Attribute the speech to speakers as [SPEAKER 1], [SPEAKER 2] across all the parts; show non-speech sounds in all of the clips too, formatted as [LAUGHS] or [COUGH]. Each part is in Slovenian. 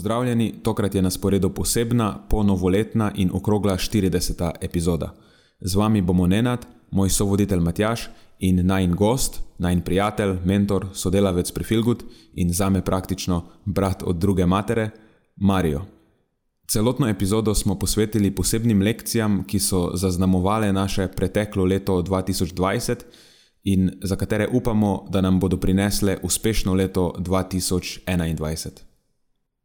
[SPEAKER 1] Pozdravljeni, tokrat je na sporedu posebna, ponovoletna in okrogla 40. epizoda. Z vami bomo Nenad, moj sovoditelj Matjaš in najn gost, najn prijatelj, mentor, sodelavec pri Filgut in zame praktično brat od druge matere, Marijo. Celotno epizodo smo posvetili posebnim lekcijam, ki so zaznamovale naše preteklo leto 2020 in za katere upamo, da nam bodo prinesle uspešno leto 2021.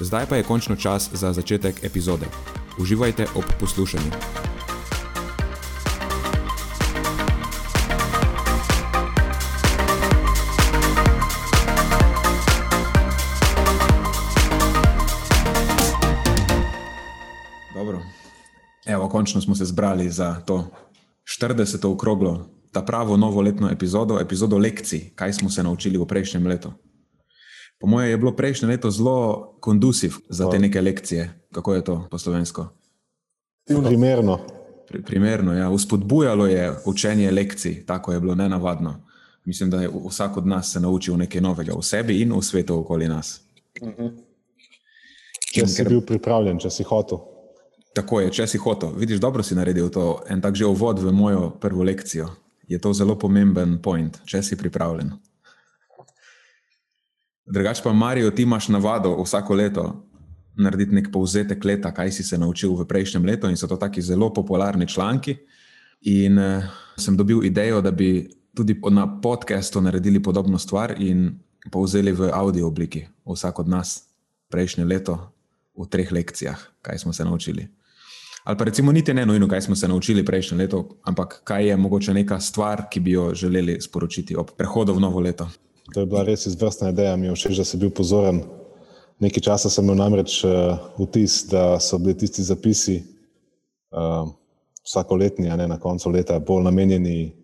[SPEAKER 1] Zdaj pa je končno čas za začetek epizode. Uživajte ob poslušanju. Dobro. Evo, končno smo se zbrali za to 40. okroglo, ta pravo novoletno epizodo, epizodo lekcij, kaj smo se naučili v prejšnjem letu. Po mojem je bilo prejšnje leto zelo kondusiv za te neke lekcije. Kako je to po slovensko?
[SPEAKER 2] Primerno.
[SPEAKER 1] Pri, primerno, ja. Uspodbujalo je učenje lekcij, tako je bilo nenavadno. Mislim, da je vsak od nas se naučil nekaj novega v sebi in v svetu okoli nas. Uh mhm. -huh.
[SPEAKER 2] Če si ker... bil pripravljen, če si hotel.
[SPEAKER 1] Tako je, če si hotel. Vidiš, dobro si naredil to. En tak že uvod v mojo prvo lekcijo. Je to zelo pomemben point, če si pripravljen. Drugač pa, Marijo, ti imaš navado vsako leto narediti nek povzetek leta, kaj si se naučil v prejšnjem letu, in so to taki zelo popularni članki. In uh, sem dobil idejo, da bi tudi na podkastu naredili podobno stvar in povzeli v audio obliki vsak od nas prejšnje leto v treh lekcijah, kaj smo se naučili. Ali pa recimo niti ne nujno, kaj smo se naučili prejšnje leto, ampak kaj je mogoče neka stvar, ki bi jo želeli sporočiti ob prehodu v novo leto.
[SPEAKER 2] To je bila res izvrstna ideja, mi je všeč, da si bil pozoren. Nekaj časa sem imel namreč uh, vtis, da so bili tisti zapisi uh, vsakoletni, a ne na koncu leta, bolj namenjeni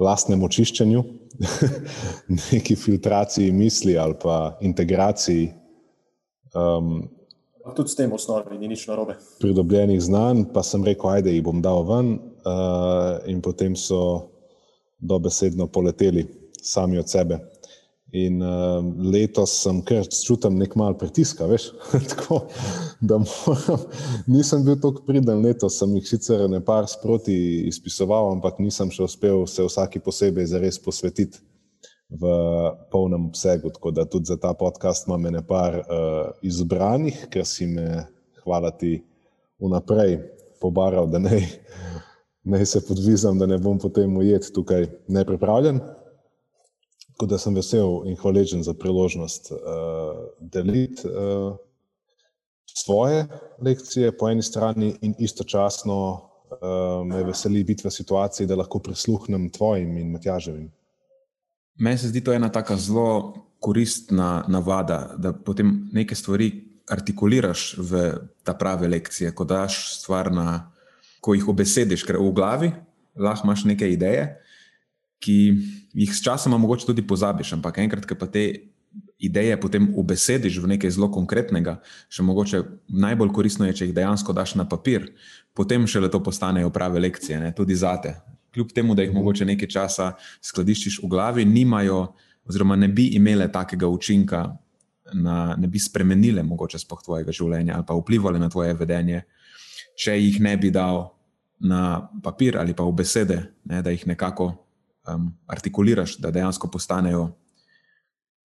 [SPEAKER 2] lastnemu očiščenju, [LAUGHS] neki filtraciji misli ali pa integraciji. Um,
[SPEAKER 3] Tudi s tem osnovi ni nič narobe.
[SPEAKER 2] Pridobljenih znanj, pa sem rekel, ajde, jih bom dal ven, uh, in potem so dobesedno poleteli sami od sebe. In uh, letos sem kar čutil nek mal pritiska, veš, [LAUGHS] tako da moram, [LAUGHS] nisem bil tako priden letos, sem jih sicer ne par sproti izpisoval, ampak nisem še uspel se vsaki posebej zares posvetiti v polnem obsegu. Tako da tudi za ta podcast imam ne par uh, izbranih, ker si me, hvala ti, vnaprej pobaral, da ne, [LAUGHS] ne se podvizam, da ne bom potem ujet tukaj nepripravljen. Tako da sem vesel in hvaležen za priložnost uh, deliti uh, svoje lekcije po eni strani, in istočasno uh, me veseli biti v situaciji, da lahko prisluhnem tvojim in Matjaževim.
[SPEAKER 1] Meni se zdi to ena tako zelo koristna navada, da potem neke stvari artikuliraš v ta prave lekcije, ko daš stvar na, ko jih obesediš, ker v glavi lahko imaš neke ideje ki jih sčasoma mogoče tudi pozabiš, ampak enkrat, ki pa te ideje potem ubesediš v nekaj zelo konkretnega, še mogoče najbolj koristno je, če jih dejansko daš na papir, potem šele to postanejo prave lekcije, ne? tudi zate. Kljub temu, da jih mhm. mogoče nekaj časa skladiščiš v glavi, nimajo, oziroma ne bi imele takega učinka, na, ne bi spremenile mogoče spoh tvojega življenja ali pa vplivali na tvoje vedenje, če jih ne bi dal na papir ali pa v besede, ne? da jih nekako um, artikuliraš, da dejansko postanejo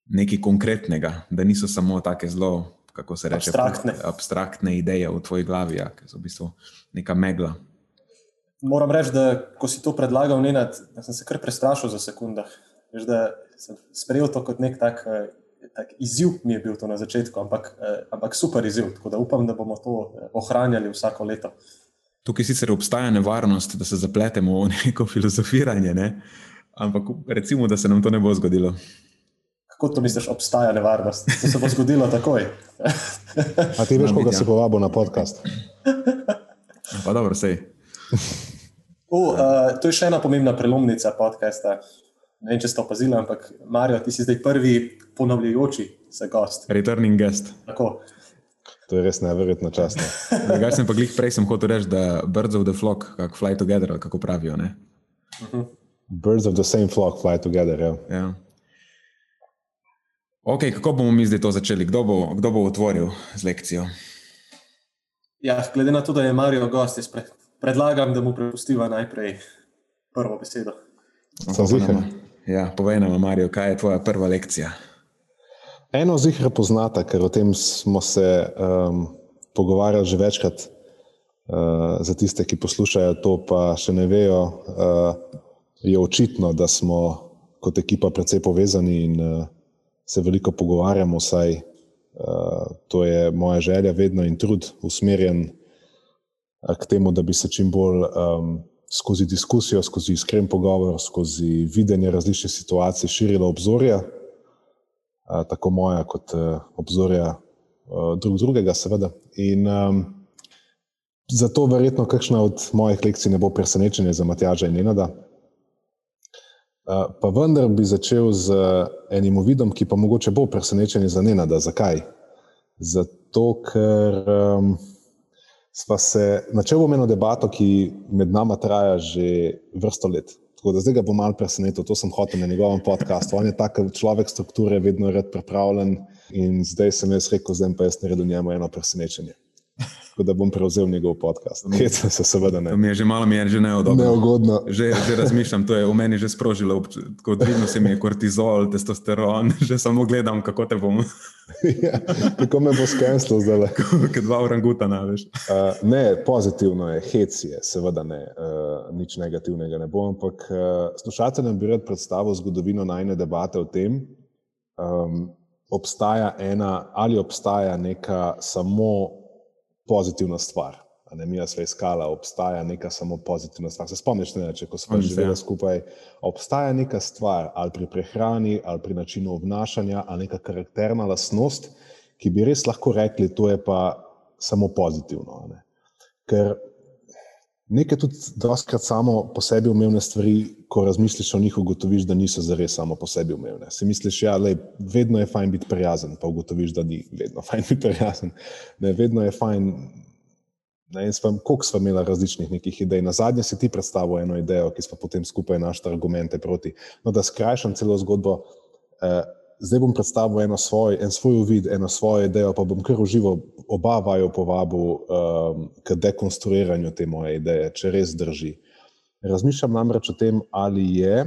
[SPEAKER 1] nekaj konkretnega, da niso samo tako zelo kako se reče,
[SPEAKER 3] Abstraktne.
[SPEAKER 1] abstraktne ideje v tvoji glavi, ja, ki so v bistvu neka megla.
[SPEAKER 3] Moram reči, da ko si to predlagal, Nenad, da sem se kar prestrašil za sekundah. Veš, da sem sprejel to kot nek tak, eh, tak izziv, mi je bil to na začetku, ampak, eh, ampak super izziv. Tako da upam, da bomo to eh, ohranjali vsako leto.
[SPEAKER 1] Tukaj sicer obstaja nevarnost, da se zapletemo v neko [LAUGHS] filozofiranje, ne? Ampak recimo, da se nam to ne bo zgodilo.
[SPEAKER 3] Kako to misliš, obstaja nevarnost? To se bo zgodilo takoj.
[SPEAKER 2] A ti veš, koga si povabil na podcast?
[SPEAKER 1] Pa dobro, sej.
[SPEAKER 3] Uh, uh, to je še ena pomembna prelomnica podcasta. Ne vem, če ste opazili, ampak Marijo, ti si zdaj prvi ponavljajoči se gost.
[SPEAKER 1] Returning guest.
[SPEAKER 3] Tako.
[SPEAKER 2] To je res neverjetno častno. [LAUGHS]
[SPEAKER 1] Drugače sem pa glih prej sem hotel reči, da birds of the flock, kako fly together, ali kako pravijo. Ne?
[SPEAKER 2] Birds of the same flock fly together. Ja.
[SPEAKER 1] Ja. Ok, kako bomo mi zdaj to začeli? Kdo bo, kdo bo otvoril z lekcijo?
[SPEAKER 3] Ja, glede na to, da je Marijo gost, jaz pre, predlagam, da mu prepustiva najprej prvo besedo.
[SPEAKER 2] Sem ziher.
[SPEAKER 1] Ja, povej nam, Marijo, kaj je tvoja prva lekcija?
[SPEAKER 2] Eno zihra poznata, ker o tem smo se um, pogovarjali že večkrat. Uh, za tiste, ki poslušajo to, pa še ne vejo, uh, je očitno, da smo kot ekipa precej povezani in uh, se veliko pogovarjamo. Vsaj uh, to je moja želja, vedno in trud usmerjen uh, k temu, da bi se čim bolj um, skozi diskusijo, skozi iskren pogovor, skozi videnje različnih situacij širila obzorja a, tako moja, kot uh, obzorja uh, drug drugega, seveda. In um, zato verjetno kakšna od mojih lekcij ne bo presenečenje za Matjaža in Nenada. Uh, pa vendar bi začel z enim uvidom, ki pa mogoče bo presenečenje za Nenada. Zakaj? Zato, ker um, sva se načel bom eno debato, ki med nama traja že vrsto let. Tako da zdaj ga bom malo presenetil, to sem hotel na njegovem podkastu. On je tak človek strukture, vedno rad pripravljen in zdaj sem jaz rekel, zdaj pa jaz naredil njemu eno presenečenje. Tako da bom prevzel njegov podcast. Hecam se seveda
[SPEAKER 1] To
[SPEAKER 2] ne.
[SPEAKER 1] mi je že malo, mi je že neudobno.
[SPEAKER 2] Neugodno.
[SPEAKER 1] Že, že razmišljam, to je v meni že sprožilo, tako dvigno se mi je kortizol, testosteron, [LAUGHS] že samo gledam, kako te bom,
[SPEAKER 2] Ja, Kako me bo skenslil zdaj? [LAUGHS]
[SPEAKER 1] kot dva orangutana, veš.
[SPEAKER 2] Uh, ne, pozitivno je, hec je, seveda ne, uh, nič negativnega ne bo, ampak uh, slušateljem bi rad predstavil zgodovino najne debate o tem, um, obstaja ena ali obstaja neka samo pozitivna stvar. Ne, mi smo iskali, obstaja neka samo pozitivna stvar. Se spomniš, ne, če smo živeli
[SPEAKER 1] ja.
[SPEAKER 2] skupaj, obstaja neka stvar ali pri prehrani, ali pri načinu obnašanja, ali neka karakterna lastnost, ki bi res lahko rekli, to je pa samo pozitivno. Ne. Ker nekaj tudi doskrat samo po sebi umevne stvari, ko razmisliš o njih, ugotoviš, da niso zares samo po sebi umevne. Si misliš, da ja, vedno je fajn biti prijazen, pa ugotoviš, da ni vedno [LAUGHS] fajn biti prijazen. Ne, vedno je fajn. Ne, in sva, koliko smo imeli različnih nekih idej. Na zadnje si ti predstavil eno idejo, ki smo potem skupaj našli argumente proti. No, da skrajšam celo zgodbo, eh, zdaj bom predstavil eno svoj, en svoj uvid, eno svojo idejo, pa bom kar uživo oba vaju povabil um, k dekonstruiranju te moje ideje, če res drži. Razmišljam namreč o tem, ali je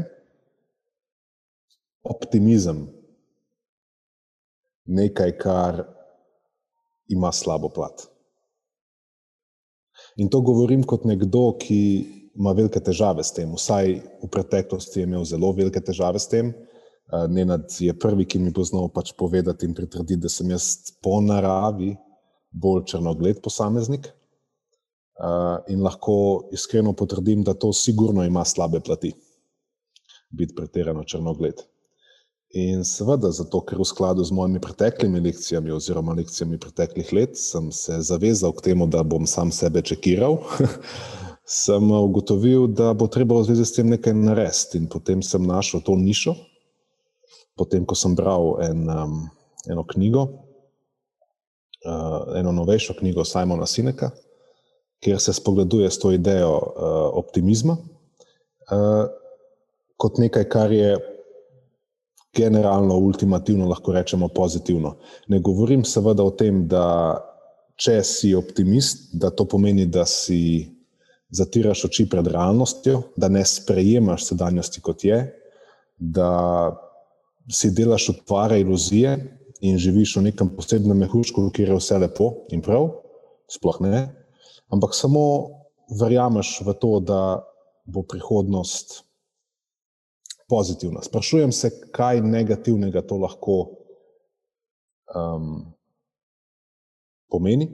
[SPEAKER 2] optimizem nekaj, kar ima slabo plat. In to govorim kot nekdo, ki ima velike težave s tem. Vsaj v preteklosti je imel zelo velike težave s tem. Eh, Nenad je prvi, ki mi bo znal pač povedati in pritrditi, da sem jaz po naravi bolj črnogled posameznik. Uh, in lahko iskreno potrdim, da to sigurno ima slabe plati, biti pretirano črnogled. In seveda, zato, ker v skladu z mojimi preteklimi lekcijami oziroma lekcijami preteklih let sem se zavezal k temu, da bom sam sebe čekiral, [LAUGHS] sem ugotovil, da bo treba v zvezi s tem nekaj narediti. In potem sem našel to nišo, potem ko sem bral en, um, eno knjigo, uh, eno novejšo knjigo Simona Sineka, kjer se spogleduje s to idejo uh, optimizma uh, kot nekaj, kar je generalno, ultimativno, lahko rečemo pozitivno. Ne govorim seveda o tem, da če si optimist, da to pomeni, da si zatiraš oči pred realnostjo, da ne sprejemaš sedanjosti kot je, da si delaš utvare iluzije in živiš v nekem posebnem mehurčku, kjer je vse lepo in prav, sploh ne, ampak samo verjameš v to, da bo prihodnost pozitivna. Sprašujem se, kaj negativnega to lahko um, pomeni,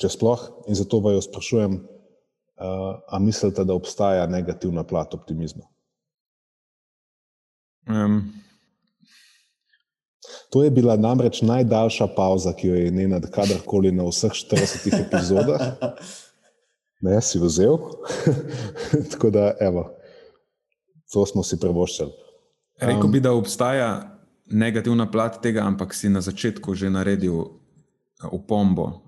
[SPEAKER 2] če sploh, in zato vaju sprašujem, uh, a mislite, da obstaja negativna plat optimizma? Um. To je bila namreč najdaljša pauza, ki jo je Nenad kadarkoli na vseh 40 epizodah. [LAUGHS] Ne, si vzel. [LAUGHS] Tako da, evo, to smo si prevoščili.
[SPEAKER 1] Um, Rekl bi, da obstaja negativna plat tega, ampak si na začetku že naredil opombo,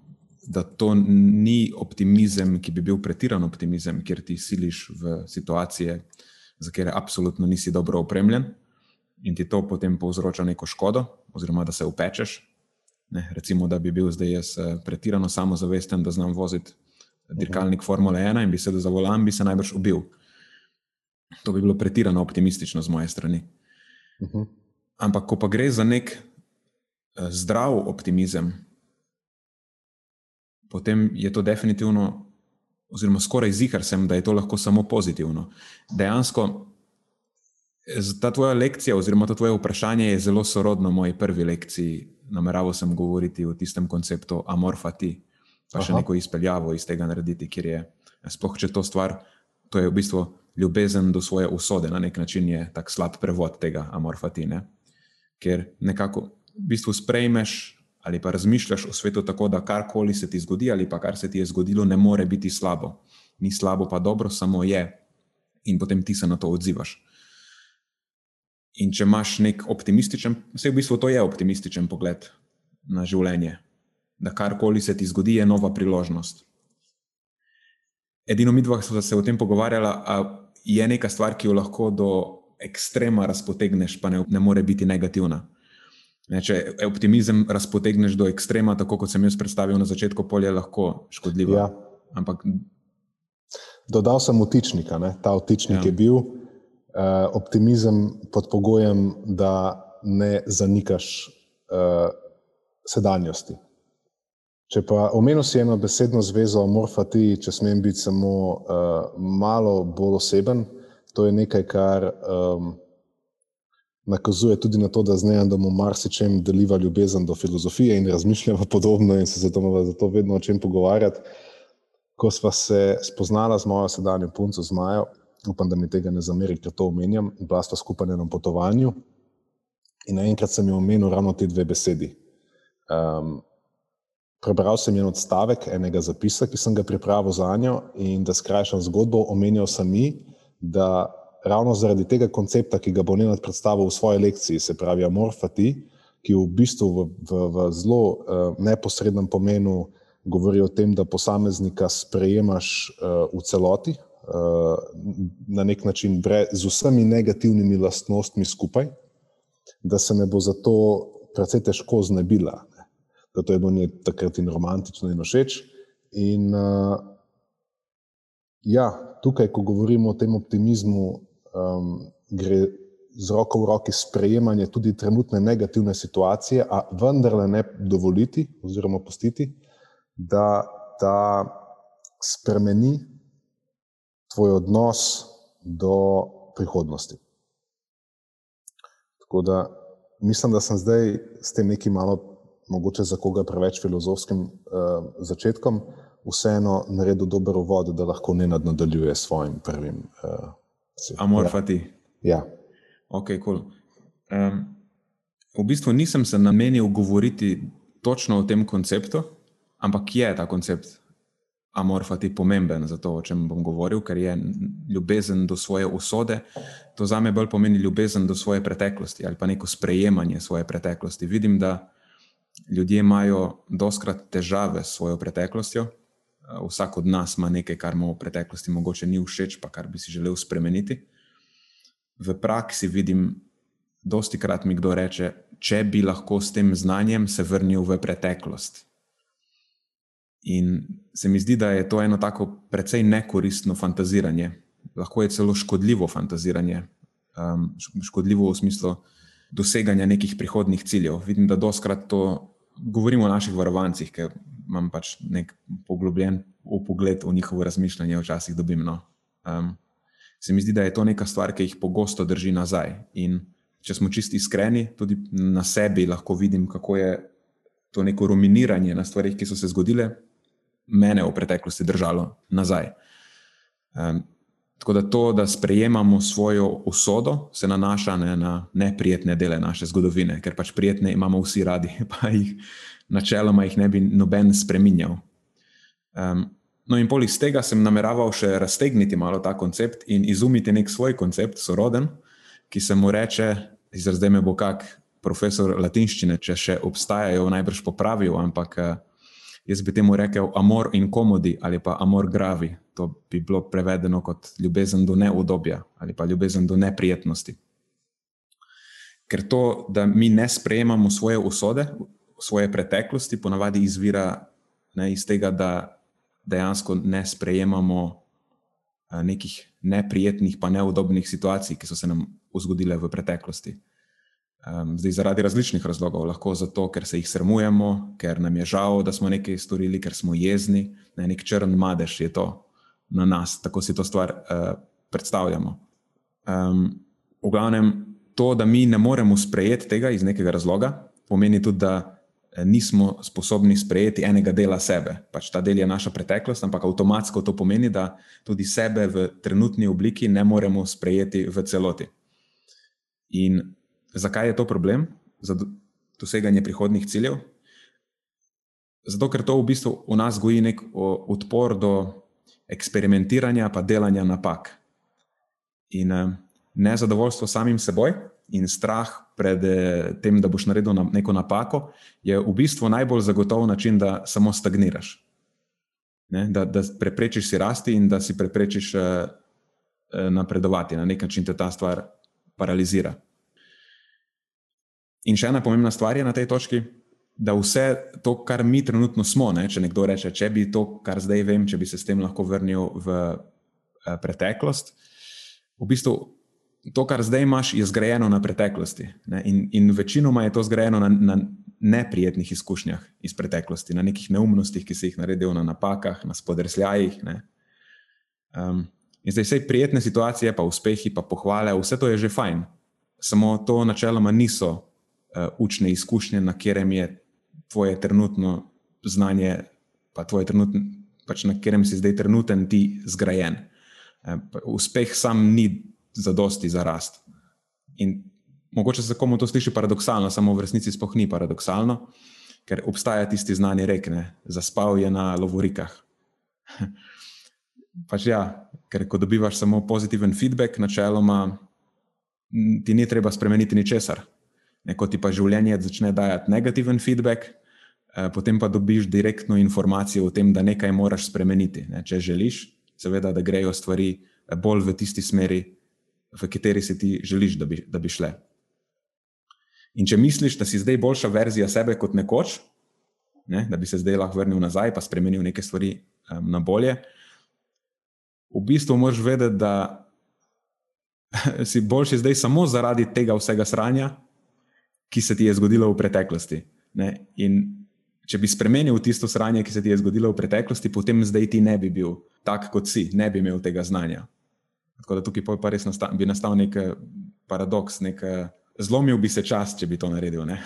[SPEAKER 1] da to ni optimizem, ki bi bil pretiran optimizem, kjer ti siliš v situacije, za katere absolutno nisi dobro opremljen in ti to potem povzroča neko škodo, oziroma da se upečeš. Ne, recimo, da bi bil zdaj jaz eh, pretirano samozavesten, da znam voziti dirkalnik Formule 1 in bi sedel za volan, bi se najbrž ubil. To bi bilo pretirano optimistično z moje strani. Uh -huh. Ampak, ko pa gre za nek uh, zdrav optimizem, potem je to definitivno, oziroma skoraj zihar sem, da je to lahko samo pozitivno. Dejansko Ta tvoja lekcija, oziroma to tvoje vprašanje, je zelo sorodno moji prvi lekciji. Nameraval sem govoriti o tistem konceptu amorfati, pa Aha. še neko izpeljavo iz tega narediti, ker je sploh če to stvar, to je v bistvu ljubezen do svoje usode, na nek način je tak slab prevod tega amorfati. Ne? Ker nekako v bistvu sprejmeš ali pa razmišljaš o svetu tako, da karkoli se ti zgodi ali pa kar se ti je zgodilo, ne more biti slabo. Ni slabo, pa dobro, samo je. In potem ti se na to odzivaš. In če imaš nek optimističen, vse v bistvu to je optimističen pogled na življenje, da karkoli se ti zgodi, je nova priložnost. Edino mi dva smo se o tem pogovarjali, da je neka stvar, ki jo lahko do ekstrema razpotegneš, pa ne, ne more biti negativna. Ne, če optimizem razpotegneš do ekstrema, tako kot sem jaz predstavil na začetku, polje lahko škodljivo. Ja. Ampak.
[SPEAKER 2] Dodal sem utičnika, ne? ta utičnik ja. je bil. Eh, optimizem pod pogojem, da ne zanikaš uh, sedanjosti. Če pa omenil si eno besedno zvezo, morfati, če smem biti samo uh, malo bolj oseben, to je nekaj, kar um, nakazuje tudi na to, da z neandom v marsičem deliva ljubezen do filozofije in razmišljamo podobno in se zato imamo zato vedno o čem pogovarjati. Ko sva se spoznala z mojo sedanjo punco, z Majo, upam, da mi tega ne zameri, ker to omenjam. Bila sta skupaj na enem potovanju in naenkrat sem jim omenil ravno te dve besedi. Um, prebral sem en odstavek enega zapisa, ki sem ga pripravil za njo, in da skrajšam zgodbo, omenjal sem mi, da ravno zaradi tega koncepta, ki ga bo Nenad predstavil v svoji lekciji, se pravi Amorfati, ki v bistvu v, v, v zelo uh, neposrednem pomenu govori o tem, da posameznika sprejemaš uh, v celoti, na nek način bre, z vsemi negativnimi lastnostmi skupaj, da se me bo zato precej težko znebila. Ne. Da to je bilo takrat in romantično in všeč. In uh, ja, tukaj, ko govorimo o tem optimizmu, um, gre z roko v roki sprejemanje tudi trenutne negativne situacije, a vendarle ne dovoliti oziroma pustiti, da ta spremeni tvoj odnos do prihodnosti. Tako da mislim, da sem zdaj s tem nekim malo, mogoče za koga preveč filozofskim uh, začetkom, vseeno naredil dober uvod, da lahko ne nadaljuje s svojim prvim. Uh,
[SPEAKER 1] Amorfati.
[SPEAKER 2] Ja. ja.
[SPEAKER 1] Ok, cool. Um, v bistvu nisem se namenil govoriti točno o tem konceptu, ampak je ta koncept amorfati pomemben za to, o čem bom govoril, ker je ljubezen do svoje usode. To za me bolj pomeni ljubezen do svoje preteklosti ali pa neko sprejemanje svoje preteklosti. Vidim, da ljudje imajo doskrat težave s svojo preteklostjo. Vsak od nas ima nekaj, kar mu v preteklosti mogoče ni všeč, pa kar bi si želel spremeniti. V praksi vidim, dosti krat mi kdo reče, če bi lahko s tem znanjem se vrnil v preteklost. In se mi zdi, da je to eno tako precej nekoristno fantaziranje, lahko je celo škodljivo fantaziranje. Um, škodljivo v smislu, doseganja nekih prihodnih ciljev. Vidim, da doskrat to govorimo o naših varovancih, ker imam pač nek poglobljen pogled v njihovo razmišljanje, včasih dobim. No. Um, se mi zdi, da je to neka stvar, ki jih pogosto drži nazaj. In če smo čisti iskreni, tudi na sebi lahko vidim, kako je to neko ruminiranje na stvarih, ki so se zgodile, mene v preteklosti držalo nazaj. Um, tako da to, da sprejemamo svojo usodo, se nanaša ne, na neprijetne dele naše zgodovine, ker pač prijetne imamo vsi radi, [LAUGHS] pa jih načeloma jih ne bi noben spremenjal. Um, no, in poleg tega sem nameraval še raztegniti malo ta koncept in izumiti nek svoj koncept, soroden, ki se mu reče, zdaj me bo kak profesor latinščine, če še obstajajo, najbrž popravil, ampak uh, jaz bi temu rekel amor in komodi ali pa amor gravi. To bi bilo prevedeno kot ljubezen do neudobja ali pa ljubezen do neprijetnosti. Ker to, da mi ne sprejemamo svoje usode, svoje preteklosti, ponavadi izvira ne, iz tega, da dejansko ne sprejemamo nekih neprijetnih, pa neudobnih situacij, ki so se nam zgodile v preteklosti. Um, zdaj, zaradi različnih razlogov, lahko zato, ker se jih srmujemo, ker nam je žal, da smo nekaj storili, ker smo jezni, ne, nek črn madež je to na nas, tako si to stvar uh, predstavljamo. Um, v glavnem, to, da mi ne moremo sprejeti tega iz nekega razloga, pomeni tudi, da eh, nismo sposobni sprejeti enega dela sebe. Pač ta del je naša preteklost, ampak avtomatsko to pomeni, da tudi sebe v trenutni obliki ne moremo sprejeti v celoti. In Zakaj je to problem za doseganje prihodnih ciljev? Zato, ker to v bistvu v nas goji nek odpor do eksperimentiranja, pa delanja napak. In eh, nezadovoljstvo samim seboj in strah pred eh, tem, da boš naredil neko napako, je v bistvu najbolj zagotov način, da samo stagniraš. Ne? Da, da preprečiš si rasti in da si preprečiš uh, napredovati. Na nek način te ta stvar paralizira. In še ena pomembna stvar je na tej točki, da vse to, kar mi trenutno smo, ne, če nekdo reče, če bi to, kar zdaj vem, če bi se s tem lahko vrnil v uh, preteklost, v bistvu to, kar zdaj imaš, je zgrajeno na preteklosti. Ne, in, in večinoma je to zgrajeno na, na neprijetnih izkušnjah iz preteklosti, na nekih neumnostih, ki si jih naredil, na napakah, na spodrsljajih. Um, in zdaj vse prijetne situacije, pa uspehi, pa pohvale, vse to je že fajn. Samo to načeloma niso učne izkušnje, na katerem je tvoje trenutno znanje, pa tvoje trenutno, pač na katerem si zdaj trenuten ti zgrajen. Uh, uspeh sam ni zadosti za rast. In mogoče se komu to sliši paradoksalno, samo v resnici spoh ni paradoksalno, ker obstaja tisti znani rek, ne, zaspal je na lovorikah. [LAUGHS] pač ja, ker ko dobivaš samo pozitiven feedback, načeloma ti ni treba spremeniti ničesar. Neko ti pa življenje začne dajati negativen feedback, eh, potem pa dobiš direktno informacijo o tem, da nekaj moraš spremeniti. Ne? Če želiš, seveda, da grejo stvari eh, bolj v tisti smeri, v kateri si ti želiš, da bi, da bi šle. In če misliš, da si zdaj boljša verzija sebe kot nekoč, ne? da bi se zdaj lahko vrnil nazaj in spremenil nekaj stvari um, na bolje, v bistvu moraš vedeti, da [LAUGHS] si boljši zdaj samo zaradi tega vsega sranja, ki se ti je zgodilo v preteklosti. Ne? In če bi spremenil tisto sranje, ki se ti je zgodilo v preteklosti, potem zdaj ti ne bi bil tak, kot si, ne bi imel tega znanja. Tako da tukaj pa res nasta, bi nastal nek eh, paradoks, nek, eh, zlomil bi se čas, če bi to naredil. Ne?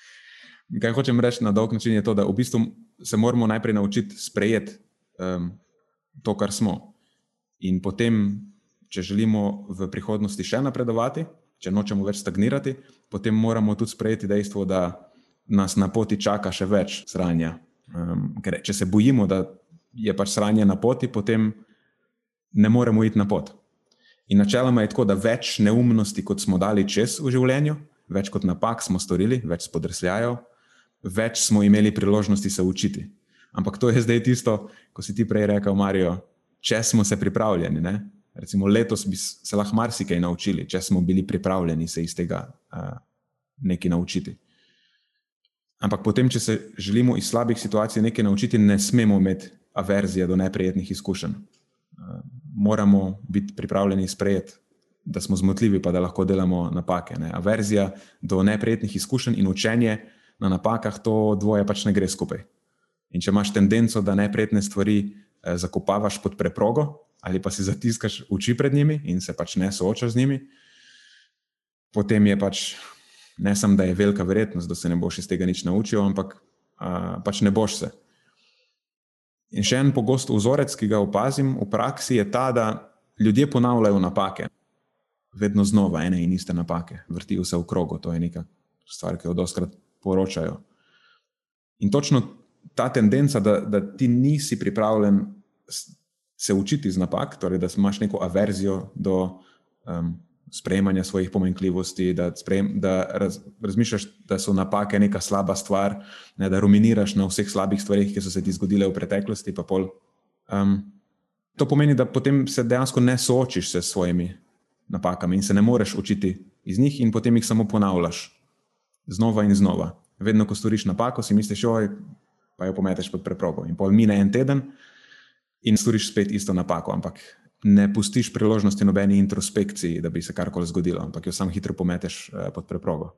[SPEAKER 1] [LAUGHS] Kaj hočem reči na dolg način, je to, da v bistvu se moramo najprej naučiti sprejeti um, to, kar smo. In potem, če želimo v prihodnosti še napredovati, če nočemo več stagnirati, potem moramo tudi sprejeti dejstvo, da nas na poti čaka še več sranja. Um, ker če se bojimo, da je pač sranje na poti, potem ne moremo iti na pot. In načeloma je tako, da več neumnosti, kot smo dali čez v življenju, več kot napak smo storili, več spodrsljajo, več smo imeli priložnosti se učiti. Ampak to je zdaj tisto, ko si ti prej rekel, Marijo, če smo se pripravljeni. Ne? Recimo letos bi se lahko marsikaj naučili, če smo bili pripravljeni se iz tega uh, nekaj naučiti. Ampak potem, če se želimo iz slabih situacij nekaj naučiti, ne smemo imeti averzije do neprijetnih izkušenj. Moramo biti pripravljeni sprejeti da smo zmotljivi, pa da lahko delamo napake. Ne. Averzija do neprijetnih izkušenj in učenje na napakah, to dvoje pač ne gre skupaj. In če imaš tendenco, da neprijetne stvari zakopavaš pod preprogo ali pa si zatiskaš oči pred njimi in se pač ne soočaš z njimi, potem je pač ne samo, da je velika verjetnost, da se ne boš iz tega nič naučil, ampak a, pač ne boš se. In še en pogost vzorec, ki ga opazim v praksi, je ta, da ljudje ponavljajo napake vedno znova ene in iste napake, vrtijo se v krogu. To je neka stvar, ki jo doskrat poročajo. In točno ta tendenca, da, da ti nisi pripravljen se učiti iz napak, torej da imaš neko averzijo do um, sprejemanja svojih pomenkljivosti, da, sprejem, da raz, razmišljaš, da so napake neka slaba stvar, ne, da ruminiraš na vseh slabih stvarih, ki so se ti zgodile v preteklosti. Pol, um, to pomeni, da potem se dejansko ne soočiš s svojimi napakami in se ne moreš učiti iz njih, in potem jih samo ponavljaš, znova in znova. Vedno, ko storiš napako, si misliš, oj, pa jo pometeš pod preprogo. In pol mine en teden in storiš spet isto napako, ampak ne pustiš priložnosti nobeni introspekciji, da bi se karkoli zgodilo, ampak jo sam hitro pometeš eh, pod preprogo.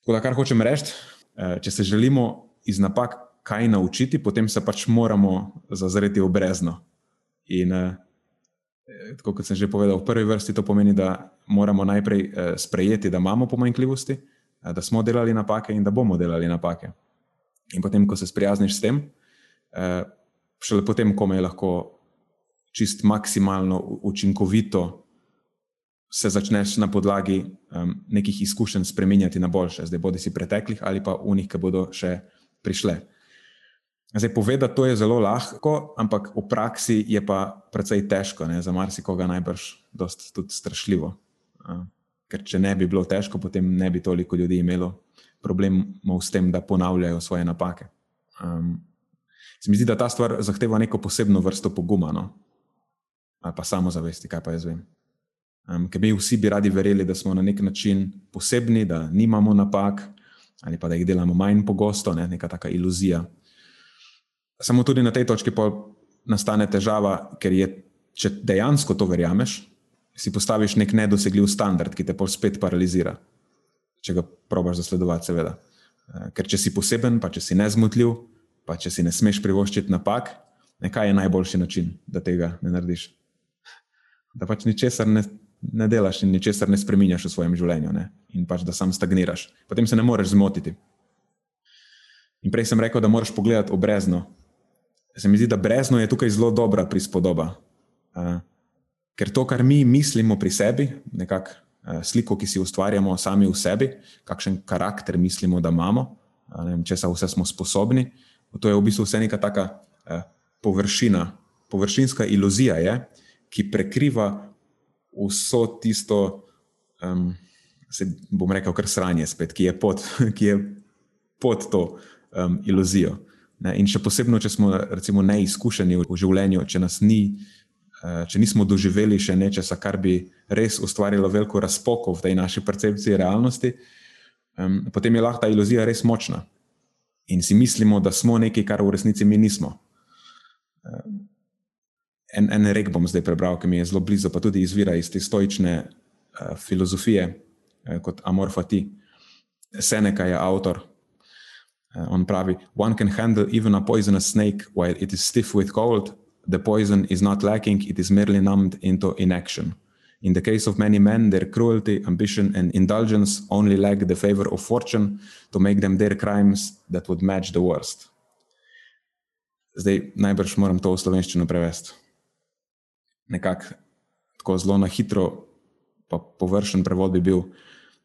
[SPEAKER 1] Tako da, kar hočem reči, eh, če se želimo iz napak kaj naučiti, potem se pač moramo zazreti v brezno. In eh, tako kot sem že povedal, v prvi vrsti to pomeni, da moramo najprej sprejeti, da imamo pomanjkljivosti, da smo delali napake in da bomo delali napake. In potem, ko se sprijazniš s tem, šele potem, ko me lahko čist maksimalno učinkovito se začneš na podlagi nekih izkušenj spremenjati na boljše, zdaj bodi si preteklih ali pa unih, ki bodo še prišle. Zdaj, povedati to je zelo lahko, ampak v praksi je pa precej težko, ne? za marsikoga najbrž tudi strašljivo. Ker če ne bi bilo težko, potem ne bi toliko ljudi imelo problemov s tem, da ponavljajo svoje napake. Um, se mi zdi, da ta stvar zahteva neko posebno vrsto poguma, no? ali pa samozavesti, kaj pa jaz vem. Um, ker mi vsi bi radi verjeli, da smo na nek način posebni, da nimamo napak ali pa da jih delamo manj pogosto, ne? neka taka iluzija. Samo tudi na tej točki nastane težava, ker je, če dejansko to verjameš, si postaviš nek nedosegljiv standard, ki te pa spet paralizira, če ga probaš zasledovati, seveda. Ker če si poseben, pa če si nezmotljiv, pa če si ne smeš privoščiti napak, nekaj je najboljši način, da tega ne narediš. Da pač ničesar ne, ne delaš in ničesar ne spremenjaš v svojem življenju, ne? in pač da sam stagniraš. Potem se ne moreš zmotiti. In prej sem rekel, da moraš pogledati obrezno, se mi zdi, da brezno je tukaj zelo dobra prispodoba. Uh, ker to, kar mi mislimo pri sebi, nekako uh, sliko, ki si ustvarjamo sami v sebi, kakšen karakter mislimo, da imamo, uh, če se vse smo sposobni, to je v bistvu vse neka taka uh, površina, površinska iluzija, je, ki prekriva vso tisto, um, se bom rekel, kar sranje spet, ki je pod, [LAUGHS] ki je pod to um, iluzijo. Ne, in še posebej, če smo recimo, neizkušeni v življenju, če, ni, eh, če nismo doživeli še nečesa, kar bi res ustvarilo veliko razpoko v tej naši percepciji realnosti, potem je lahko ta iluzija res močna. In si mislimo, da smo nekaj, kar v resnici mi nismo. En, en rek bom zdaj prebral, ki mi je zelo blizu, pa tudi izvira iz te stoične uh, filozofije, uh, kot Amorfati. Seneca je avtor Uh, on pravi, one can handle even a poisonous snake while it is stiff with cold. The poison is not lacking, it is merely numbed into inaction. In the case of many men, their cruelty, ambition, and indulgence only lack the favor of fortune to make them their crimes that would match the worst. Zdaj, najbrž moram to v slovenščino prevesti. Nekako tako zelo na hitro, pa površen prevod bi bil,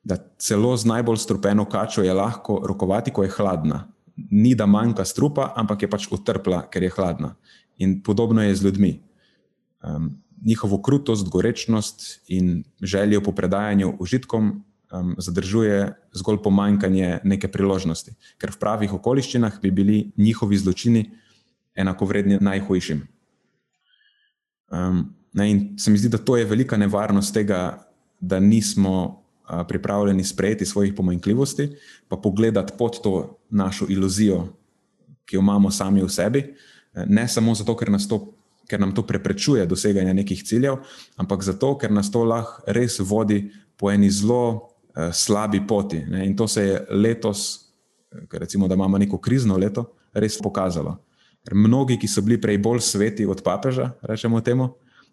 [SPEAKER 1] da celo z najbolj strupeno kačo je lahko rokovati, ko je hladna. Ni da manjka strupa, ampak je pač utrpla, ker je hladna. In podobno je z ljudmi. Um, njihovo krutost, gorečnost in željo po predajanju užitkom um, zadržuje zgolj pomanjkanje neke priložnosti, ker v pravih okoliščinah bi bili njihovi zločini enakovredni najhujšim. Um, ne, in se mi zdi, da to je velika nevarnost tega, da nismo pripravljeni sprejeti svojih pomanjkljivosti, pa pogledati pod to našo iluzijo, ki jo imamo sami v sebi, ne samo zato, ker nas to ker nam to preprečuje doseganje nekih ciljev, ampak zato, ker nas to lahko res vodi po eni zelo uh, slabi poti. Ne? In to se je letos, recimo, da imamo neko krizno leto, res pokazalo. Ker mnogi, ki so bili prej bolj sveti od papeža, rečemo temu,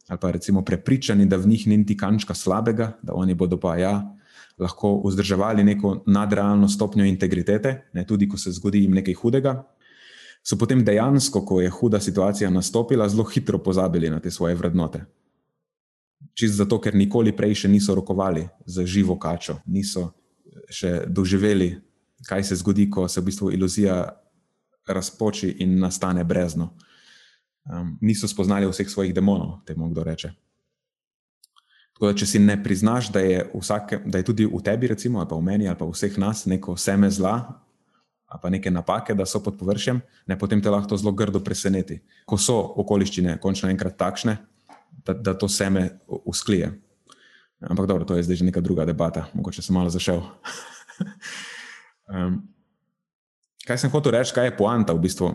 [SPEAKER 1] ali pa recimo prepričani, da v njih ni niti kančka slabega, da oni bodo pa ja. Lahko vzdrževali neko nadrealno stopnjo integritete, ne, tudi ko se zgodi jim nekaj hudega, so potem dejansko, ko je huda situacija nastopila, zelo hitro pozabili na te svoje vrednote. Čist zato, ker nikoli prej še niso rokovali za živo kačo, niso še doživeli, kaj se zgodi, ko se v bistvu iluzija razpoči in nastane brezno. Um, niso spoznali vseh svojih demonov, temu kdo reče. Tako da, če si ne priznaš, da je, vsake, da je tudi v tebi, recimo, ali pa v meni, ali pa v vseh nas neko seme zla, ali pa neke napake, da so pod površjem, ne, potem te lahko zelo grdo preseneti. Ko so okoliščine končno enkrat takšne, da, da to seme usklije. Ampak dobro, to je zdaj že neka druga debata, mogoče sem malo zašel. [LAUGHS] um, kaj sem hotel reči, kaj je poanta v bistvu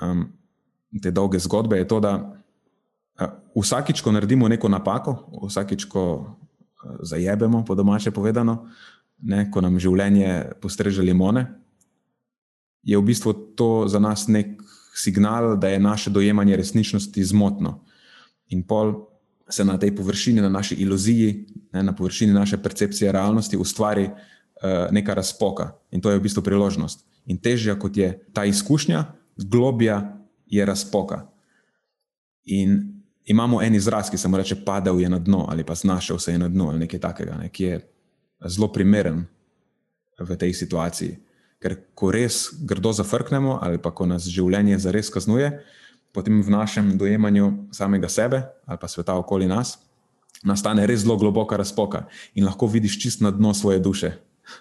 [SPEAKER 1] um, te dolge zgodbe, je to, da uh, vsakič, ko naredimo neko napako, vsakič, ko uh, zajebemo, po domače povedano, ne, ko nam življenje postreže limone, je v bistvu to za nas nek signal, da je naše dojemanje resničnosti zmotno. In pol se na tej površini, na naši iluziji, ne, na površini naše percepcije realnosti ustvari uh, neka razpoka. In to je v bistvu priložnost. In težja kot je ta izkušnja, globja je razpoka. In imamo en izraz, ki se mu reče: padel je na dno ali pa znašel se je na dno ali nekaj takega, ne, ki je zelo primeren v tej situaciji. Ker ko res grdo zafrknemo, ali pa ko nas življenje zares kaznuje, potem v našem dojemanju samega sebe ali pa sveta okoli nas nastane res zelo globoka razpoka in lahko vidiš čist na dno svoje duše.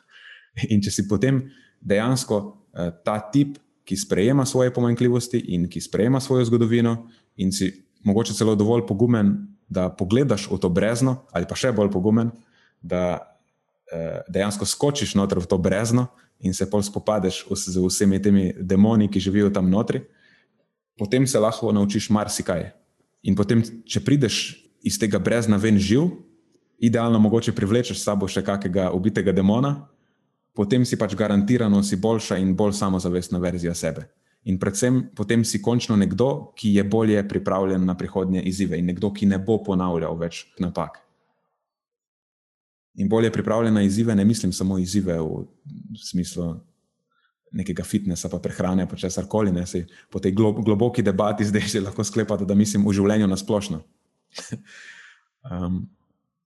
[SPEAKER 1] [LAUGHS] In če si potem dejansko eh, ta tip, ki sprejema svoje pomanjkljivosti in ki sprejema svojo zgodovino, in si mogoče celo dovolj pogumen, da pogledaš v to brezno, ali pa še bolj pogumen, da eh, dejansko skočiš noter v to brezno in se pol spopadeš z vsemi temi demoni, ki živijo tam notri, potem se lahko naučiš marsikaj. In potem, če prideš iz tega brezna ven živ, idealno mogoče privlečeš s sabo še kakega ubitega demona, potem si pač garantirano si boljša in bolj samozavestna verzija sebe. In predvsem potem si končno nekdo, ki je bolje pripravljen na prihodnje izzive in nekdo, ki ne bo ponavljal več napak. In bolje pripravljena izzive, ne mislim samo izzive v smislu nekega fitnesa, pa prehrane, pa česar koli. Po tej globoki debati zdaj že lahko sklepate, da mislim v življenju na splošno. [LAUGHS] um,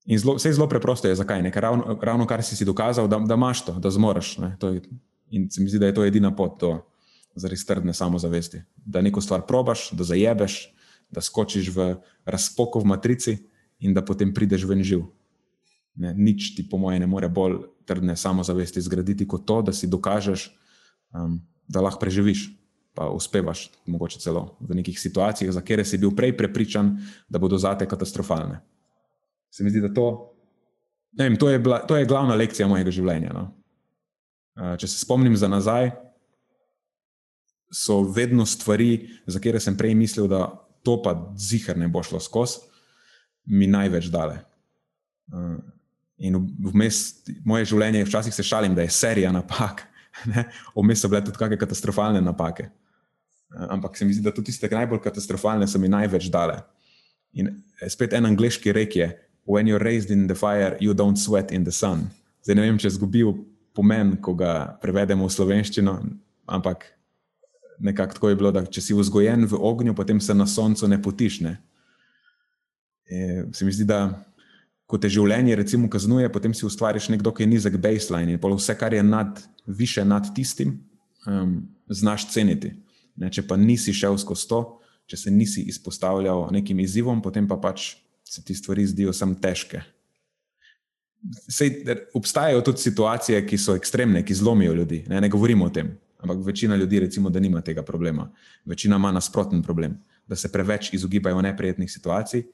[SPEAKER 1] in zelo, vse je zelo preprosto, je zakaj. Nekaj, ravno, ravno kar si si dokazal, da, da imaš to, da zmoriš. In se mi zdi, da je to edina pot do res trdne samozavesti. Da neko stvar probaš, da zajebeš, da skočiš v razpoko v matrici in da potem prideš ven živ. Ne, nič ti, po mojem, ne more bolj trdne samozavesti zgraditi kot to, da si dokažeš, um, da lahko preživiš, pa uspevaš, mogoče celo v nekih situacijah, za kere si bil prej prepričan, da bodo zate katastrofalne. Se mi zdi, da to, vem, to, je, bila, to je glavna lekcija mojega življenja. No? Uh, če se spomnim za nazaj, so vedno stvari, za kere sem prej mislil, da to pa zihar ne bo šlo skozi, mi največ dale. Uh, In vmes moje življenje, včasih se šalim, da je serija napak, [LAUGHS] vmes so bile tudi kakšne katastrofalne napake. Ampak se mi zdi, da tudi tiste najbolj katastrofalne so mi največ dale. In eh, spet en angliški rek je: When you're raised in the fire, you don't sweat in the sun. Zdaj ne vem, če zgubil pomen, ko ga prevedemo v slovenščino, ampak nekako tako je bilo, da če si vzgojen v ognju, potem se na soncu ne potišne. E, se mi zdi, da ko te življenje recimo kaznuje, potem si ustvariš nek dokaj nizek baseline in vse, kar je nad, više nad tistim, um, znaš ceniti. Ne, če pa nisi šel skozi to, če se nisi izpostavljal nekim izzivom, potem pa pač se ti stvari zdijo samo težke. Sej, obstajajo tudi situacije, ki so ekstremne, ki zlomijo ljudi. Ne, ne govorimo o tem, ampak večina ljudi, recimo, da nima tega problema. Večina ima nasproten problem, da se preveč izogibajo neprijetnih situacij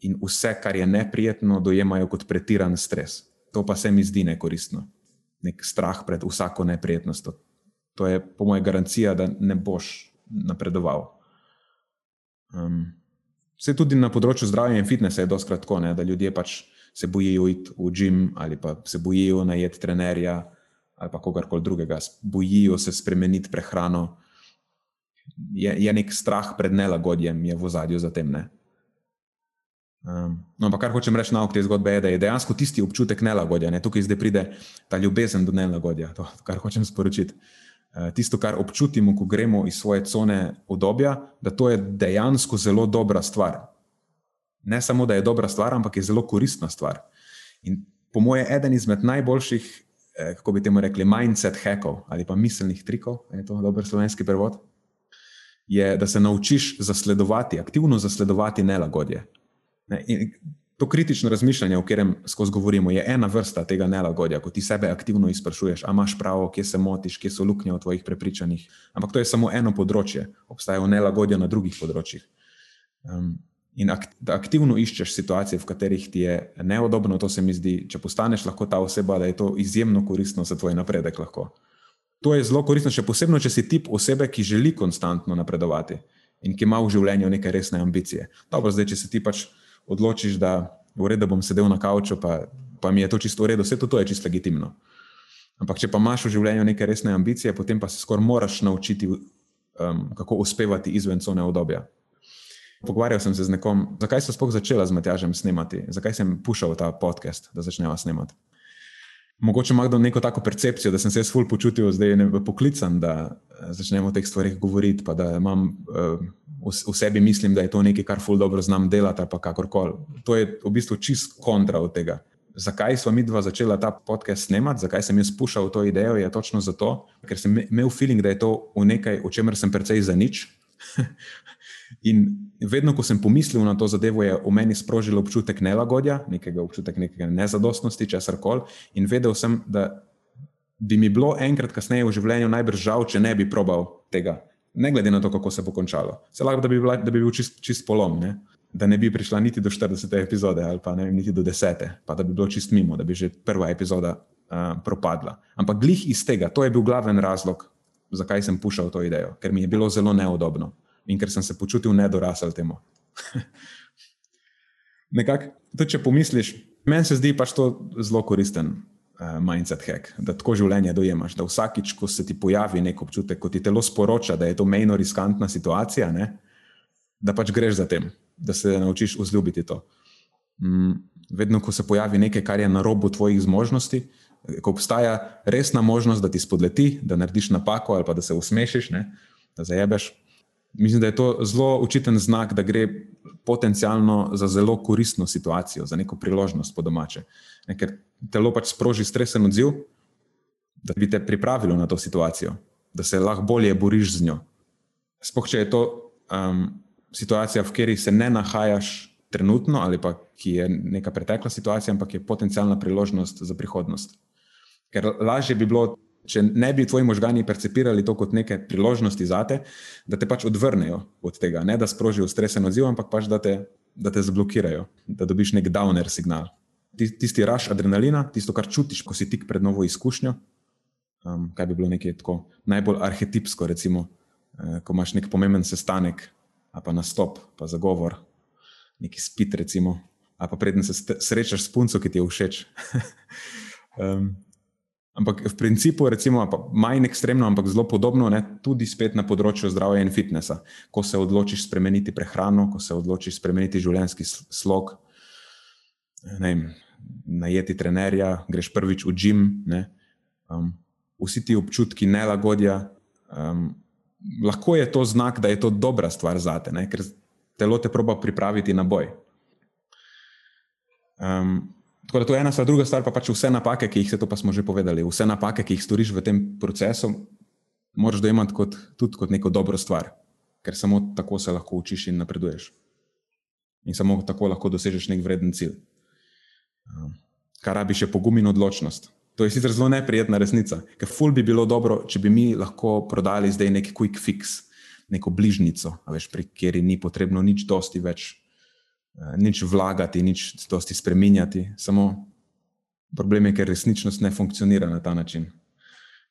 [SPEAKER 1] in vse, kar je neprijetno, dojemajo kot pretiran stres. To pa se mi zdi nekoristno. Nek strah pred vsako neprijetnostjo. To je, po mojem, garancija, da ne boš napredoval. Um, Vse tudi na področju zdravja in fitnesa je doskrat tako, ne, da ljudje pač se bojijo iti v gim ali pa se bojijo najeti trenerja ali pa kogarkoli drugega, bojijo se spremeniti prehrano. Je, je nek strah pred nelagodjem, je v zadju za tem. Um, no, ampak kar hočem reči na okte zgodbe, je, da je dejansko tisti občutek nelagodja. Ne? Tukaj zdaj pride ta ljubezen do nelagodja, to, kar hočem sporočiti. Uh, tisto, kar občutimo, ko gremo iz svoje cone obdobja, da to je dejansko zelo dobra stvar. Ne samo, da je dobra stvar, ampak je zelo koristna stvar. In po mojem, eden izmed najboljših Eh, kako bi temu rekli, mindset hackov ali pa miselnih trikov, je to dober slovenski prevod, je, da se naučiš zasledovati, aktivno zasledovati nelagodje. In to kritično razmišljanje, o katerem skozi govorimo, je ena vrsta tega nelagodja, ko ti sebe aktivno izprašuješ, ali imaš prav, kje se motiš, kje so luknje v tvojih prepričanjih. Ampak to je samo eno področje, obstajajo nelagodja na drugih področjih. Um, in ak, da aktivno iščeš situacije, v katerih ti je neudobno, to se mi zdi, če postaneš lahko ta oseba, da je to izjemno koristno za tvoj napredek. Lahko. To je zelo koristno, še posebej, če si tip osebe, ki želi konstantno napredovati in ki ima v življenju neke resne ambicije. Dobro, zdaj, če se ti pač odločiš, da v redu bom sedel na kavču, pa, pa mi je to čisto v redu, vse to, to je čisto legitimno. Ampak, če pa imaš v življenju neke resne ambicije, potem pa se skoraj moraš naučiti, um, kako uspevati izven cone obdobja. Pogovarjal sem se z nekom, zakaj sem sploh začela z Matjažem snemati, zakaj sem pušal ta podcast, da začneva snemati. Mogoče ima kdo neko tako percepcijo, da sem se jaz ful počutil zdaj poklican, da eh, začnemo o teh stvarih govoriti, pa da imam uh, v sebi mislim, da je to nekaj, kar ful dobro znam delati, pa kakorkoli. To je v bistvu čist kontra od tega. Zakaj smo mi dva začela ta podcast snemati, zakaj sem jaz pušal to idejo, je točno zato, ker sem imel feeling, da je to v nekaj, o čemer sem precej za nič. [LAUGHS] In vedno, ko sem pomislil na to zadevo, je v meni sprožil občutek nelagodja, občutek nekega nezadostnosti, česar koli. In vedel sem, da bi mi bilo enkrat kasneje v življenju najbrž žal, če ne bi probal tega. Ne glede na to, kako se bo končalo. Se lahko, da bi, bila, da bi bil čist, čist polom, ne? da ne bi prišla niti do 40. epizode ali pa ne vem, niti do 10. pa da bi bilo čist mimo, da bi že prva epizoda uh, propadla. Ampak glih iz tega, to je bil glaven razlog, zakaj sem pušal to idejo, ker mi je bilo zelo neudobno in ker sem se počutil nedorasel temu. [LAUGHS] Nekako, če pomisliš, meni se zdi pač to zelo koristen mindset hack, da tako življenje dojemaš. Da vsakič, ko se ti pojavi nek občutek, ko ti telo sporoča, da je to mejno riskantna situacija, ne, da pač greš za tem, da se naučiš vzljubiti to. Mm, vedno, ko se pojavi nekaj, kar je na robu tvojih zmožnosti, ko obstaja resna možnost, da ti spodleti, da narediš napako ali pa da se usmešiš, ne, da zajebeš. Mislim, da je to zelo učiten znak, da gre potencialno za zelo koristno situacijo, za neko priložnost po domače. Ne, ker telo pač sproži stresen odziv, da bi te pripravilo na to situacijo, da se lahko bolje boriš z njo. Sploh če je to um, situacija, v kateri se ne nahajaš trenutno, ali pa ki je neka pretekla situacija, ampak je potencijalna priložnost za prihodnost. Ker lažje bi bilo če ne bi tvoji možgani percepirali to kot neke priložnosti za te, da te pač odvrnejo od tega, ne da sprožijo stresen odziv, ampak pač da te, da te zablokirajo, da dobiš nek downer signal. Tisti raš adrenalina, tisto, kar čutiš, ko si tik pred novo izkušnjo, um, kaj bi bilo nekaj tako najbolj arhetipsko, recimo, eh, ko imaš nek pomemben sestanek, pa nastop, pa zagovor, neki spit, recimo, pa predtem se srečaš s punco, ki ti je všeč. [LAUGHS] um, Ampak v principu, recimo, manj ekstremno, ampak zelo podobno, ne, tudi spet na področju zdravja in fitnesa. Ko se odločiš spremeniti prehrano, ko se odločiš spremeniti življenjski slog, ne, najeti trenerja, greš prvič v gim, um, vsi ti občutki nelagodja. Um, lahko je to znak, da je to dobra stvar za te, ne, ker telo te proba pripraviti na boj. Um, Tako da to je ena stvar, druga stvar pa pač vse napake, ki jih, to pa smo že povedali, vse napake, ki jih storiš v tem procesu, moraš dojemati kot, tudi kot neko dobro stvar, ker samo tako se lahko učiš in napreduješ. In samo tako lahko dosežeš nek vreden cilj. Kar rabi še pogum in odločnost. To je sicer zelo neprijetna resnica, ker ful bi bilo dobro, če bi mi lahko prodali zdaj nek quick fix, neko bližnico, veš, pri kateri ni potrebno nič dosti več Eh, nič vlagati, nič dosti spremenjati. Samo problem je, ker resničnost ne funkcionira na ta način.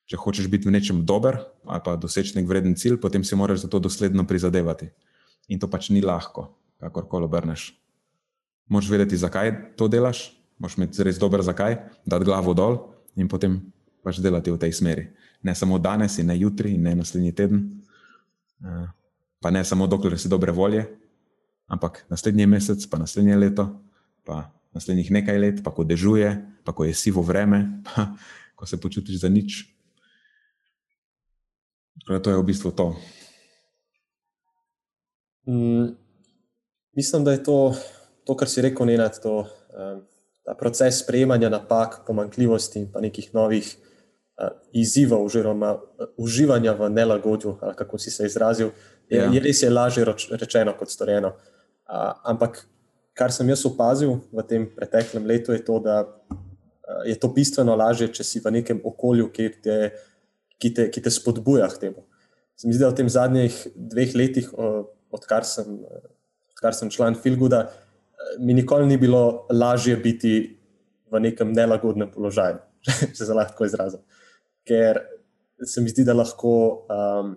[SPEAKER 1] Če hočeš biti v nečem dober ali pa doseči nek vreden cilj, potem si moraš za to dosledno prizadevati. In to pač ni lahko. kakorkoli obrneš. Moš vedeti, zakaj to delaš, moš imeti res dober zakaj, dati glavo dol in potem pač delati v tej smeri. Ne samo danes ne jutri ne naslednji teden, eh, pa ne samo dokler si dobre volje, ampak naslednji mesec, pa naslednje leto, pa naslednjih nekaj let, pa ko dežuje, pa ko je sivo vreme, [LAUGHS] pa ko se počutiš za nič. Torej, to je v bistvu to.
[SPEAKER 3] Mm, mislim, da je to, to kar si rekel, Nenad, to, um, ta proces sprejemanja napak, pomankljivosti in nekih novih uh, izzivov, oziroma uh, uživanja v nelagodju, ali kako si se izrazil, je, ja. je res je lažje rečeno kot storjeno. Uh, ampak kar sem jaz opazil v tem preteklem letu, je to, da uh, je to bistveno lažje, če si v nekem okolju, te, ki, te, ki te spodbuja k temu. Se mi zdi, da v tem zadnjih dveh letih, uh, odkar sem, odkar sem član Filguda, mi nikoli ni bilo lažje biti v nekem nelagodnem položaju, [LAUGHS] če se lahko izrazim. Ker se mi zdi, da lahko, um,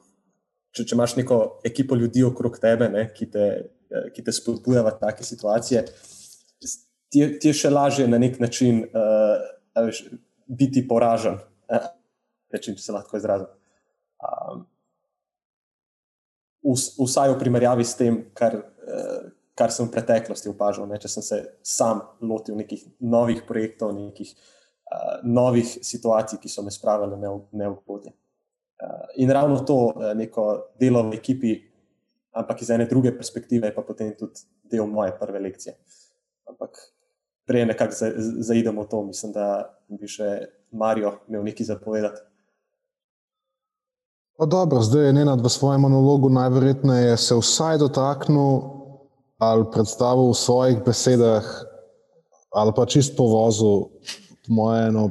[SPEAKER 3] če, če imaš neko ekipo ljudi okrog tebe, ne, ki, te, ki te spodbuja v take situacije, ti, ti je še lažje na nek način uh, biti poražen, uh, če se lahko izrazim. Um, vsaj v primerjavi s tem, kar, eh, kar sem v preteklosti opažal, ne, če sem se sam lotil nekih novih projektov, nekih uh, novih situacij, ki so me spravili ne v podje. Uh, in ravno to, uh, neko delo v ekipi, ampak iz ene druge perspektive, je pa potem tudi del moje prve lekcije. Ampak prej nekako zaidemo v to, mislim, da bi še Marijo imel nekaj zapovedati.
[SPEAKER 2] Pa dobro, zdaj je Nenad v svojem monologu najverjetneje se vsaj dotaknil ali predstavil v svojih besedah ali pa čist povozil moje eno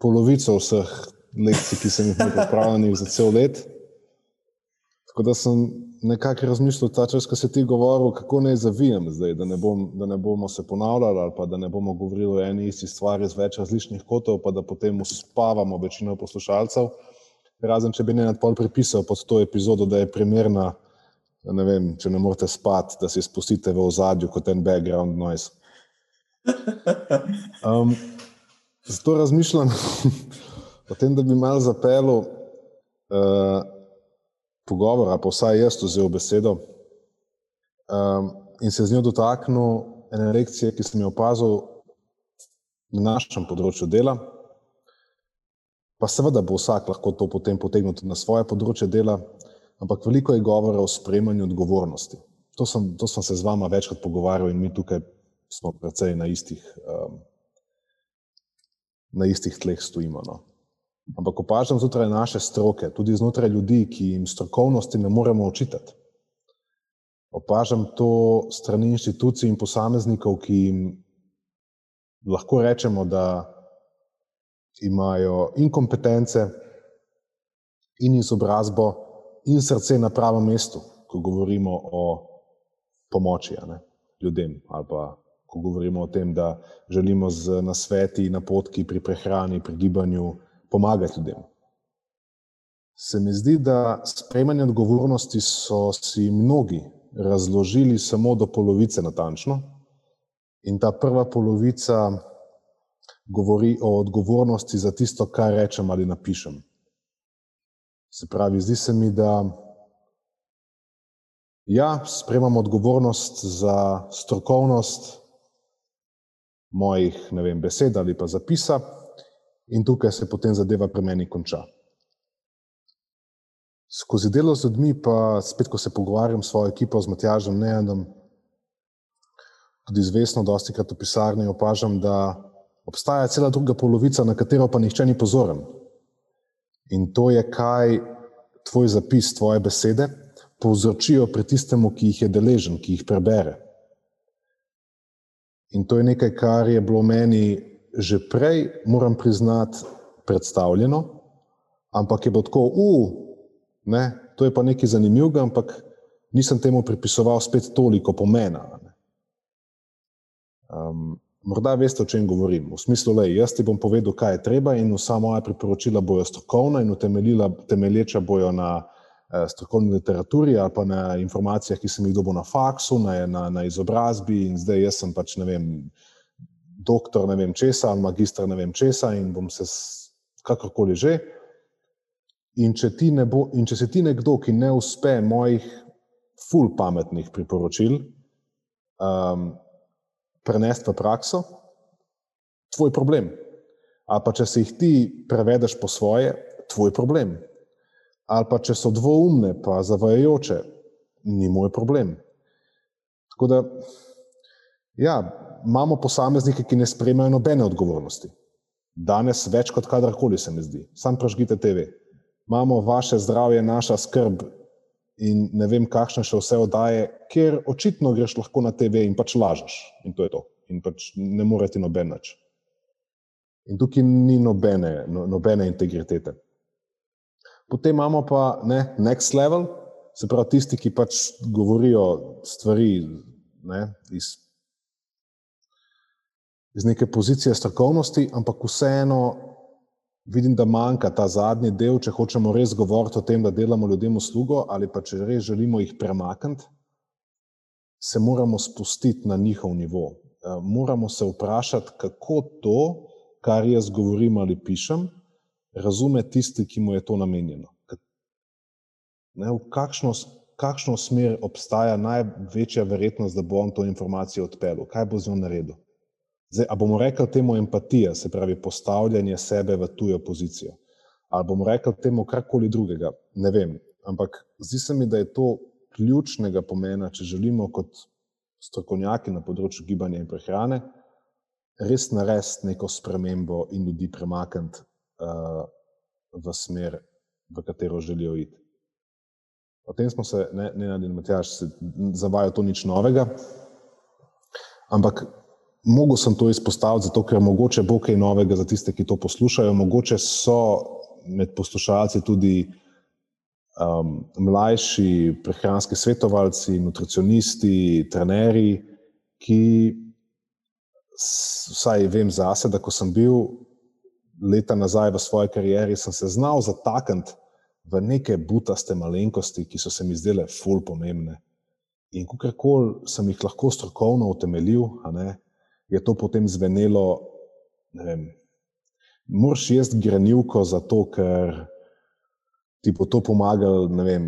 [SPEAKER 2] polovico vseh lekcij, ki sem jih imel pripravljenih za cel let. Tako da sem nekako razmišljal ta čas, ko si ti govoril, kako naj zavijem zdaj, da ne, bom, da ne bomo se ponavljali ali pa da ne bomo govorili o eni isti stvari z več različnih kotov, pa da potem uspavamo večino poslušalcev razen če bi ne nadpol pripisal pod to epizodo, da je primerna, ne vem, če ne morete spati, da si spustite v ozadju kot en background noise. [LAUGHS] Um, zato razmišljam [LAUGHS] o tem, da bi mal zapeljal uh, pogovor, pa vsaj jaz vzel besedo um, in se z njo dotaknil ene lekcije, ki sem jo opazil na našem področju dela. Pa seveda bo vsak lahko to potem potegnil na svoje področje dela, ampak veliko je govora o sprejemanju odgovornosti. To sem, to sem se z vama večkrat pogovarjal in mi tukaj smo precej na istih, um, na istih tleh stojimo. No. Ampak opažam znotraj naše stroke, tudi znotraj ljudi, ki jim strokovnosti ne moremo očitati. Opažam to strani inštitucij in posameznikov, ki jim lahko rečemo, da imajo in kompetence, in izobrazbo, in srce na pravem mestu, ko govorimo o pomoči ne, ljudem, ali pa ko govorimo o tem, da želimo z nasveti napotki pri prehrani, pri gibanju pomagati ljudem. Se mi zdi, da sprejemanje odgovornosti so si mnogi razložili samo do polovice natančno, in ta prva polovica govori o odgovornosti za tisto, kar rečem ali napišem. Se pravi, zdi se mi, da ja, sprejemam odgovornost za strokovnost mojih vem, besed ali pa zapisa, in tukaj se potem zadeva pri meni konča. Skozi delo z ljudmi, pa spet, ko se pogovarjam s svojo ekipo, z Matjažem Neandom, tudi izvestno, dosti krat v pisarni opažam, da obstaja cela druga polovica, na katero pa nihče ni pozoren. In to je, kaj tvoj zapis, tvoje besede povzročijo pri tistemu, ki jih je deležen, ki jih prebere. In to je nekaj, kar je bilo meni že prej, moram priznati, predstavljeno, ampak je bilo tako, uf, to je pa nekaj zanimivega, ampak nisem temu pripisoval spet toliko pomena. Um, Morda veste, o čem govorim. V smislu, da jaz ti bom povedal, kaj je treba, in vsa moja priporočila bojo strokovna in utemelječa bojo na uh, strokovni literaturi ali pa na informacijah, ki sem jih dobil na faksu, na, na, na izobrazbi in zdaj jaz sem pač ne vem, doktor ne vem česa ali magistr ne vem česa in bom se kakorkoli že. In če, bo, in če si ti nekdo, ki ne uspe mojih ful pametnih priporočil um, prenesti v prakso, tvoj problem. Ali pa če si jih ti prevedeš po svoje, tvoj problem. Ali pa če so dvoumne, pa zavajajoče, ni moj problem. Tako da, ja, imamo posameznike, ki ne sprejemajo nobene odgovornosti. Danes več kot kadarkoli se mi zdi. Sam pražgite TV. Imamo vaše zdravje, naša skrb in ne vem, kakšne še vse oddaje, ker očitno greš lahko na TV in pač lažeš. In to je to. In pač ne morete noben več. In tukaj ni nobene, no, nobene integritete. Potem imamo pa ne, next level, se pravi tisti, ki pač govorijo stvari ne, iz, iz neke pozicije strokovnosti, ampak vseeno vidim, da manjka ta zadnji del, če hočemo res govoriti o tem, da delamo ljudem uslugo ali pa če res želimo jih premakniti, se moramo spustiti na njihov nivo. Eh, moramo se vprašati, kako to, kar jaz govorim ali pišem, razume tisti, ki mu je to namenjeno. Ne, v kakšno, kakšno smer obstaja največja verjetnost, da bo on to informacijo odpeljal, kaj bo z njo naredil. Zdaj, a bomo rekli temu empatija, se pravi postavljanje sebe v tujo pozicijo, ali bomo rekli temu karkoli drugega, ne vem. Ampak zdi se mi, da je to ključnega pomena, če želimo kot strokovnjaki na področju gibanja in prehrane res narediti neko spremembo in ljudi premakniti uh, v smer, v katero želijo iti. O tem smo se, ne, ne na dan Matjaš, zavajali, to nič novega. Ampak mogel sem to izpostaviti, zato ker mogoče bo kaj novega za tiste, ki to poslušajo. Mogoče so med poslušalci tudi um, mlajši prehranski svetovalci, nutricionisti, trenerji, ki vsaj vem zase, da ko sem bil leta nazaj v svoji karieri, sem se znal zatakniti v neke butaste malenkosti, ki so se mi zdele ful pomembne. In kakorkoli sem jih lahko strokovno utemeljil, ne, je to potem zvenelo, ne vem, moraš jesti granilko zato, ker ti bo to pomagalo, ne vem,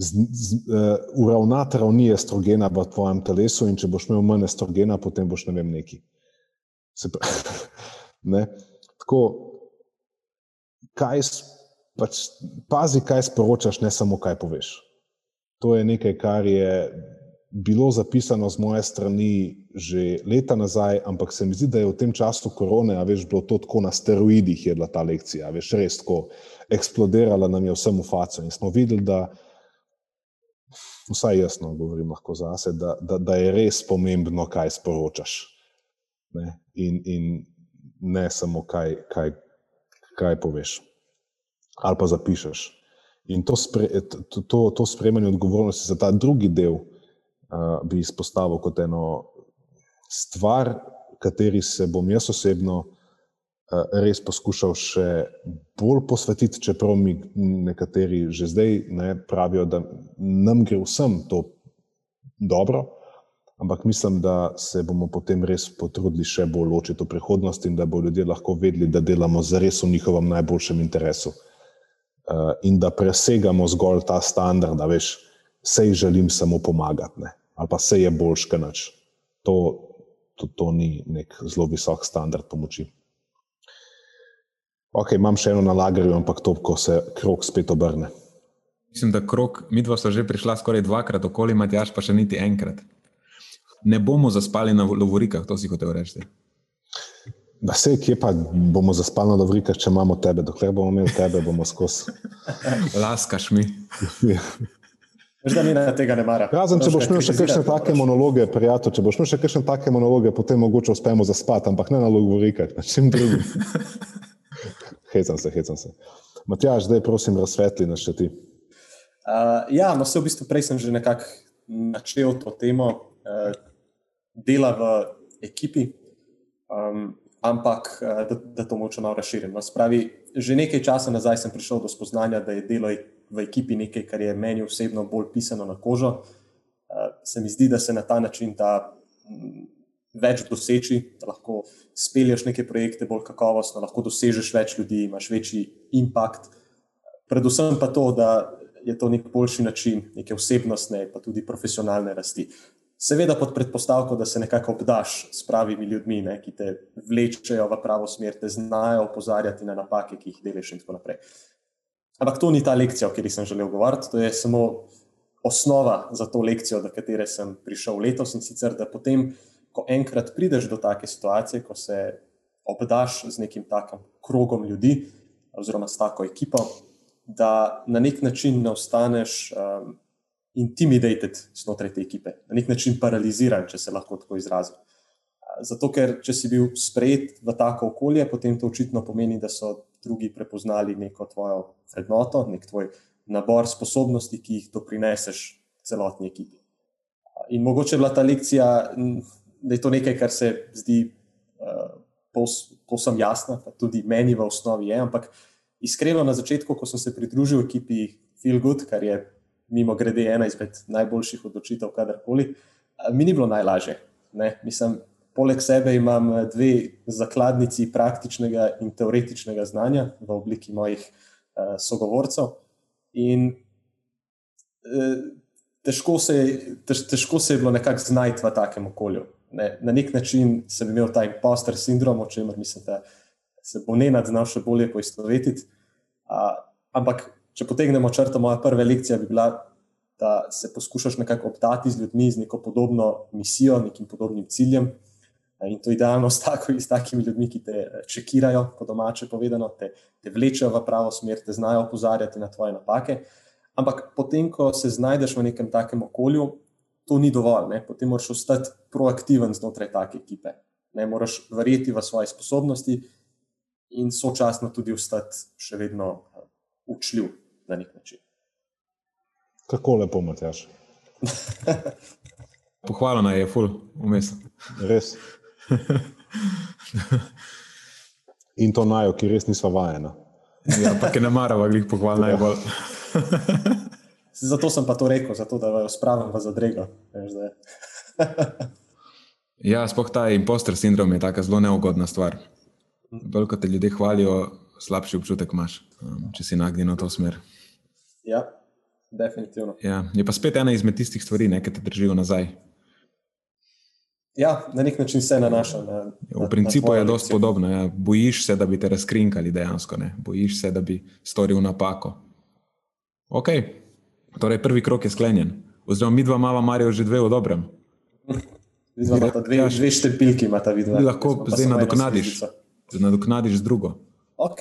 [SPEAKER 2] uh, uravnati ravni estrogena v tvojem telesu, in če boš imel manj estrogena, potem boš ne vem neki. [LAUGHS] ne? Tako, kaj, pač, pazi, kaj sporočaš, ne samo kaj poveš. To je nekaj, kar je bilo zapisano z moje strani že leta nazaj, ampak se mi zdi, da je v tem času korone, a veš, bilo to tako na steroidih, je bila ta lekcija, veš, res tako eksplodirala nam je vsem v faco. In smo videli, da vsaj jaz no, govorim lahko za sebe, da, da, da je res pomembno, kaj sporočaš. Ne? In, in ne samo, kaj, kaj, kaj poveš ali pa zapišeš. In to, spre, to, to, to sprejemanje odgovornosti za ta drugi del uh, bi izpostavil kot eno stvar, kateri se bom jaz osebno Eh, res poskušal še bolj posvetiti, čeprav mi nekateri že zdaj ne, pravijo, da nam gre vsem to dobro, ampak mislim, da se bomo potem res potrudili še bolj ločiti v prihodnosti in da bo ljudje lahko vedeli, da delamo za res v njihovem najboljšem interesu uh, in da presegamo zgolj ta standard, da veš, sej želim samo pomagati ne, ali pa sej je boljš, kaj nač. To, to, to ni nek zelo visok standard pomoči. Ok, imam še eno na lagerju, ampak to, ko se krok spet obrne.
[SPEAKER 1] Mislim, da krok, mi dva sta že prišla skoraj dvakrat, okoli Matjaš pa še niti enkrat. Ne bomo zaspali na Lovorikah, to si hotel reči.
[SPEAKER 2] Da se, kje pa bomo zaspali na Lovorikah, če imamo tebe, dokler bomo imeli tebe, bomo skozi. [LAUGHS]
[SPEAKER 1] Laskaš mi. [LAUGHS]
[SPEAKER 3] Veš, da mi na tega ne mara.
[SPEAKER 2] Razen, če boš imel še kakšne take monologe, prijatelj, če boš imel še kakšne take monologe, potem mogoče uspemo zaspati, ampak ne na Lovorikah, na čem drugim. [LAUGHS] hecam se, hecam se. Matjaž, zdaj prosim, razsvetli nas še ti.
[SPEAKER 3] Uh, ja, no, vse v bistvu prej sem že nekako načel to temo uh, dela v ekipi, um, ampak uh, da, da to moče malo razširim. No, spravi, že nekaj časa nazaj sem prišel do spoznanja, da je delo v ekipi nekaj, kar je meni osebno bolj pisano na kožo. Uh, se mi zdi, da se na ta način da mm, več doseči, da lahko spelješ neke projekte bolj kakovostno, lahko dosežeš več ljudi, imaš večji impact. Predvsem pa to, da je to nek boljši način neke osebnostne, pa tudi profesionalne rasti. Seveda pod predpostavko, da se nekako obdaš s pravimi ljudmi, ne, ki te vlečejo v pravo smer, te znajo opozarjati na napake, ki jih delaš, in tako naprej. Ampak to ni ta lekcija, o kateri sem želel govoriti, to je samo osnova za to lekcijo, do katere sem prišel letos. In sicer, da potem, ko enkrat prideš do take situacije, ko se obdaš z nekim takim krogom ljudi, oziroma s tako ekipo, da na nek način ne ostaneš. Um, intimidated znotraj te ekipe, na nek način paraliziran, če se lahko tako izrazim. Zato, ker če si bil sprejet v tako okolje, potem to očitno pomeni, da so drugi prepoznali neko tvojo vrednoto, nek tvoj nabor sposobnosti, ki jih doprineseš celotni ekipi. In mogoče je bila ta lekcija, da je to nekaj, kar se zdi uh, povsem jasno, pa tudi meni v osnovi je, ampak iskreno na začetku, ko sem se pridružil ekipi Feel Good, kar je mimo grede ena izmed najboljših odločitev, kadarkoli, mi ni bilo najlažje. Ne? Mislim, poleg sebe imam dve zakladnici praktičnega in teoretičnega znanja v obliki mojih uh, sogovorcev. In uh, težko, se, tež, težko se je bilo nekako znajti v takem okolju. Ne? Na nek način sem imel ta imposter sindrom, o čemer mislim, da se bo ne nad znal še bolje poistovetiti. Uh, ampak če potegnemo črto, moja prva lekcija bi bila, da se poskušaš nekako obdati z ljudmi z neko podobno misijo, nekim podobnim ciljem. In to idealno s, tako, s takimi ljudmi, ki te eh, čekirajo, po domače povedano, te, te vlečejo v pravo smer, te znajo opozarjati na tvoje napake. Ampak potem, ko se znajdeš v nekem takem okolju, to ni dovolj. Ne? Potem moraš ostati proaktiven znotraj take ekipe. Ne moraš verjeti v svoje sposobnosti in sočasno tudi ostati še vedno uh, učljiv na nek način.
[SPEAKER 2] Kako lepo, Matjaš. [LAUGHS]
[SPEAKER 1] Pohvalno je, ful, vmes.
[SPEAKER 2] Res. In to najo, ki res nismo vajeni.
[SPEAKER 1] Ja, pa ki ne marava, glih pohval ja. najbolj. [LAUGHS]
[SPEAKER 3] zato sem pa to rekel, zato da vas spravim v zadrego. [LAUGHS]
[SPEAKER 1] ja, spoh ta imposter sindrom je tako zelo neugodna stvar. Bolj kot te ljudje hvalijo, slabši občutek imaš, um, če si nagnjen v to smer.
[SPEAKER 3] Ja, definitivno.
[SPEAKER 1] Ja, je pa spet ena izmed tistih stvari, ne, ki te držijo nazaj.
[SPEAKER 3] Ja, na nek način se nanaša. Na,
[SPEAKER 1] v principu na je dosti podobno. Ja. Bojiš se, da bi te razkrinkali dejansko, ne. bojiš se, da bi storil napako. Ok, torej prvi krok je sklenjen. Oziroma, mi dva imamo, Marijo, že dve v dobrem.
[SPEAKER 3] Vidva imata dve, ja, dve štepilki, imata vidva.
[SPEAKER 1] Lahko zdaj nadoknadiš, nadoknadiš drugo.
[SPEAKER 3] Ok,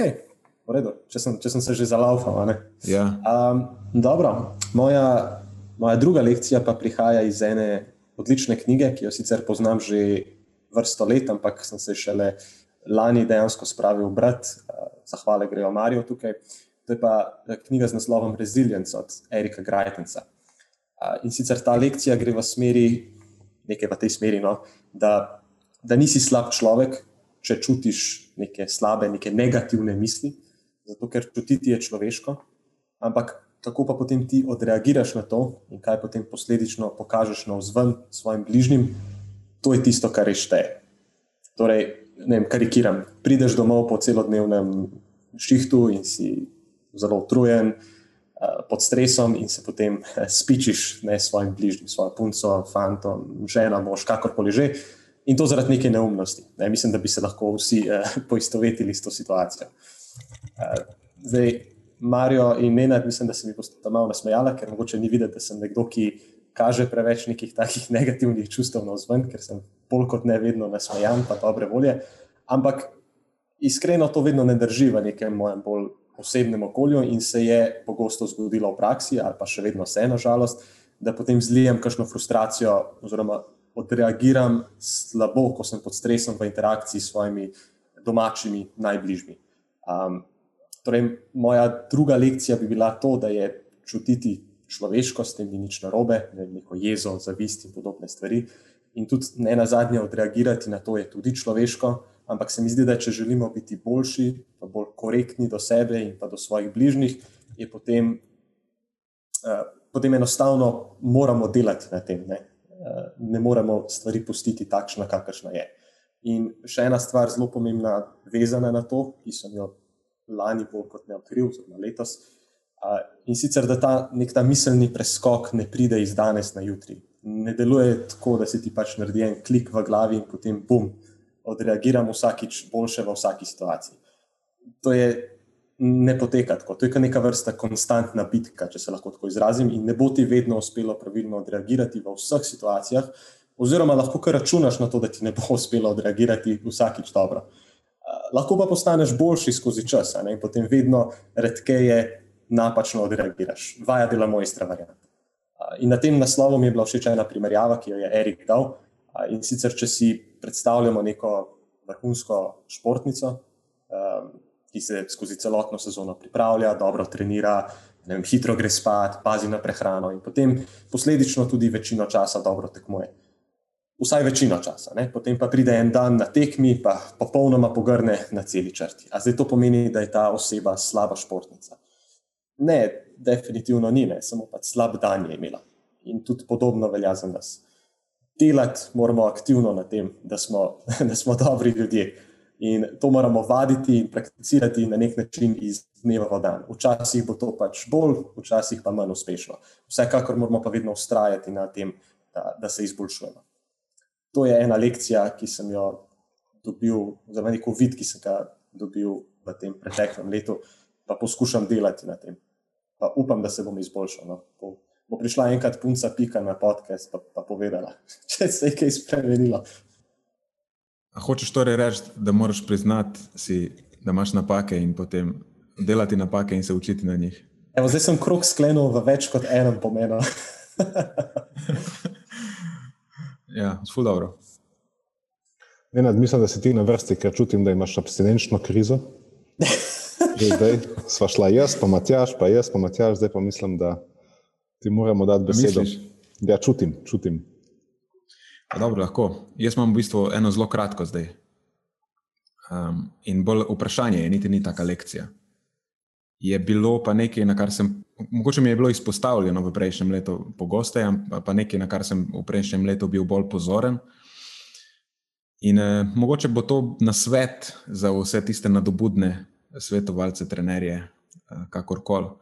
[SPEAKER 3] v redu, če sem, če sem se že zalaufal.
[SPEAKER 1] Ja.
[SPEAKER 3] Um, dobro, moja, moja druga lekcija pa prihaja iz ene odlične knjige, ki jo sicer poznam že vrsto let, ampak sem se šele lani dejansko spravil brati, zahvale grejo Marijo tukaj. To je pa knjiga z naslovom Resilience od Erika Grajtenca. In sicer ta lekcija gre v smeri, nekaj v tej smeri, no, da, da nisi slab človek, če čutiš neke slabe, neke negativne misli, zato ker čutiti je človeško, ampak kako pa potem ti odreagiraš na to in kaj potem posledično pokažeš na vzven svojim bližnjim, to je tisto, kar rešteje. Torej, ne vem, karikiram. Prideš domov po celodnevnem šihtu in si zelo utrujen, pod stresom, in se potem spičiš ne svojim bližnjim, svojo punco, fantom, žena, mož, kakorkoli že. In to zaradi neke neumnosti. Ne? Mislim, da bi se lahko vsi eh, [LAUGHS] poistovetili s to situacijo. Eh, zdaj, Marijo in Nenad, mislim, da se mi boste malo nasmejali, ker mogoče ni videti, da sem nekdo, ki kaže preveč nekih takih [LAUGHS] negativnih čustev na vzven, ker sem bolj kot ne vedno nasmejan, pa dobre volje. Ampak iskreno to vedno ne drži v nekem mojem bolj osebnem okolju in se je pogosto zgodilo v praksi, ali pa še vedno se, nažalost, da potem zlijem kakšno frustracijo oziroma odreagiram slabo, ko sem pod stresom v interakciji s svojimi domačimi najbližjimi. Um, torej, moja druga lekcija bi bila to, da je čutiti človeškost, tem ni nič narobe, ne neko jezo, zavist in podobne stvari. In tudi ne na zadnje odreagirati na to je tudi človeško, ampak se mi zdi, da če želimo biti boljši, pa bolj korektni do sebe in pa do svojih bližnjih, je potem uh, potem enostavno moramo delati na tem. Ne, uh, ne moremo stvari pustiti takšna, kakršna je. In še ena stvar, zelo pomembna, vezana na to, ki sem jo lani bolj kot ne odkril, oziroma letos. Uh, in sicer, da ta nek ta miselni preskok ne pride iz danes na jutri. Ne deluje tako, da se ti pač naredi en klik v glavi in potem bum, odreagiram vsakič boljše v vsaki situaciji. To je ne poteka tako, to je neka vrsta konstantna bitka, če se lahko tako izrazim, in ne bo ti vedno uspelo pravilno odreagirati v vseh situacijah, oziroma lahko kar računaš na to, da ti ne bo [LAUGHS] uspelo odreagirati vsakič dobro. Lahko pa postaneš boljši skozi čas in potem vedno redkeje napačno odreagiraš. Vaja dela mojstra varianta. In na tem naslovu mi je bila všeč ena primerjava, ki jo je Erik dal. In sicer, če si predstavljamo neko vrhunsko športnico, ki se skozi celotno sezono pripravlja, dobro trenira, vem, hitro gre spat, pazi na prehrano in potem posledično tudi večino časa dobro tekmuje vsaj večino časa. Ne? Potem pa pride en dan na tekmi, pa popolnoma pogrne na celi črti. A zdaj to pomeni, da je ta oseba slaba športnica? Ne, definitivno ni, ne. samo pa slab dan je imela. In tudi podobno velja za nas. Delati moramo aktivno na tem, da smo, [LAUGHS] da smo dobri ljudje. In to moramo vaditi in prakticirati na nek način iz dneva v dan. Včasih bo to pač bolj, včasih pa manj uspešno. Vsekakor moramo pa vedno ustrajati na tem, da, da se izboljšujemo to je ena lekcija, ki sem jo dobil, oziroma neko vid, ki sem ga dobil v tem preteklem letu, pa poskušam delati na tem. Pa upam, da se bom izboljšal. No. Bo, bo prišla enkrat punca pika na podcast, pa, pa povedala, [LAUGHS] če se je kaj spremenilo.
[SPEAKER 1] A hočeš torej reči, da moraš priznati, si, da imaš napake in potem delati napake in se učiti na njih?
[SPEAKER 3] Evo, zdaj sem krok sklenil v več kot enem pomenu. [LAUGHS]
[SPEAKER 1] Ja, zelo dobro.
[SPEAKER 2] Enad, mislim, da si ti na vrsti, ker čutim, da imaš abstinenčno krizo. [LAUGHS] Zdaj sva šla jaz, pa Matjaš, pa jaz, pa Matjaš, zdaj pa mislim, da ti moramo dati besedo. Misliš? Ja, čutim, čutim.
[SPEAKER 1] Pa dobro, lahko. Jaz imam v bistvu eno zelo kratko zdaj. Um, in bolj vprašanje je, niti ni taka lekcija. Je bilo pa nekaj, na kar sem mogoče mi je bilo izpostavljeno v prejšnjem letu pogosteje, pa nekaj, na kar sem v prejšnjem letu bil bolj pozoren. In eh, mogoče bo to na svet za vse tiste nadobudne svetovalce, trenerje, eh, kakorkoli.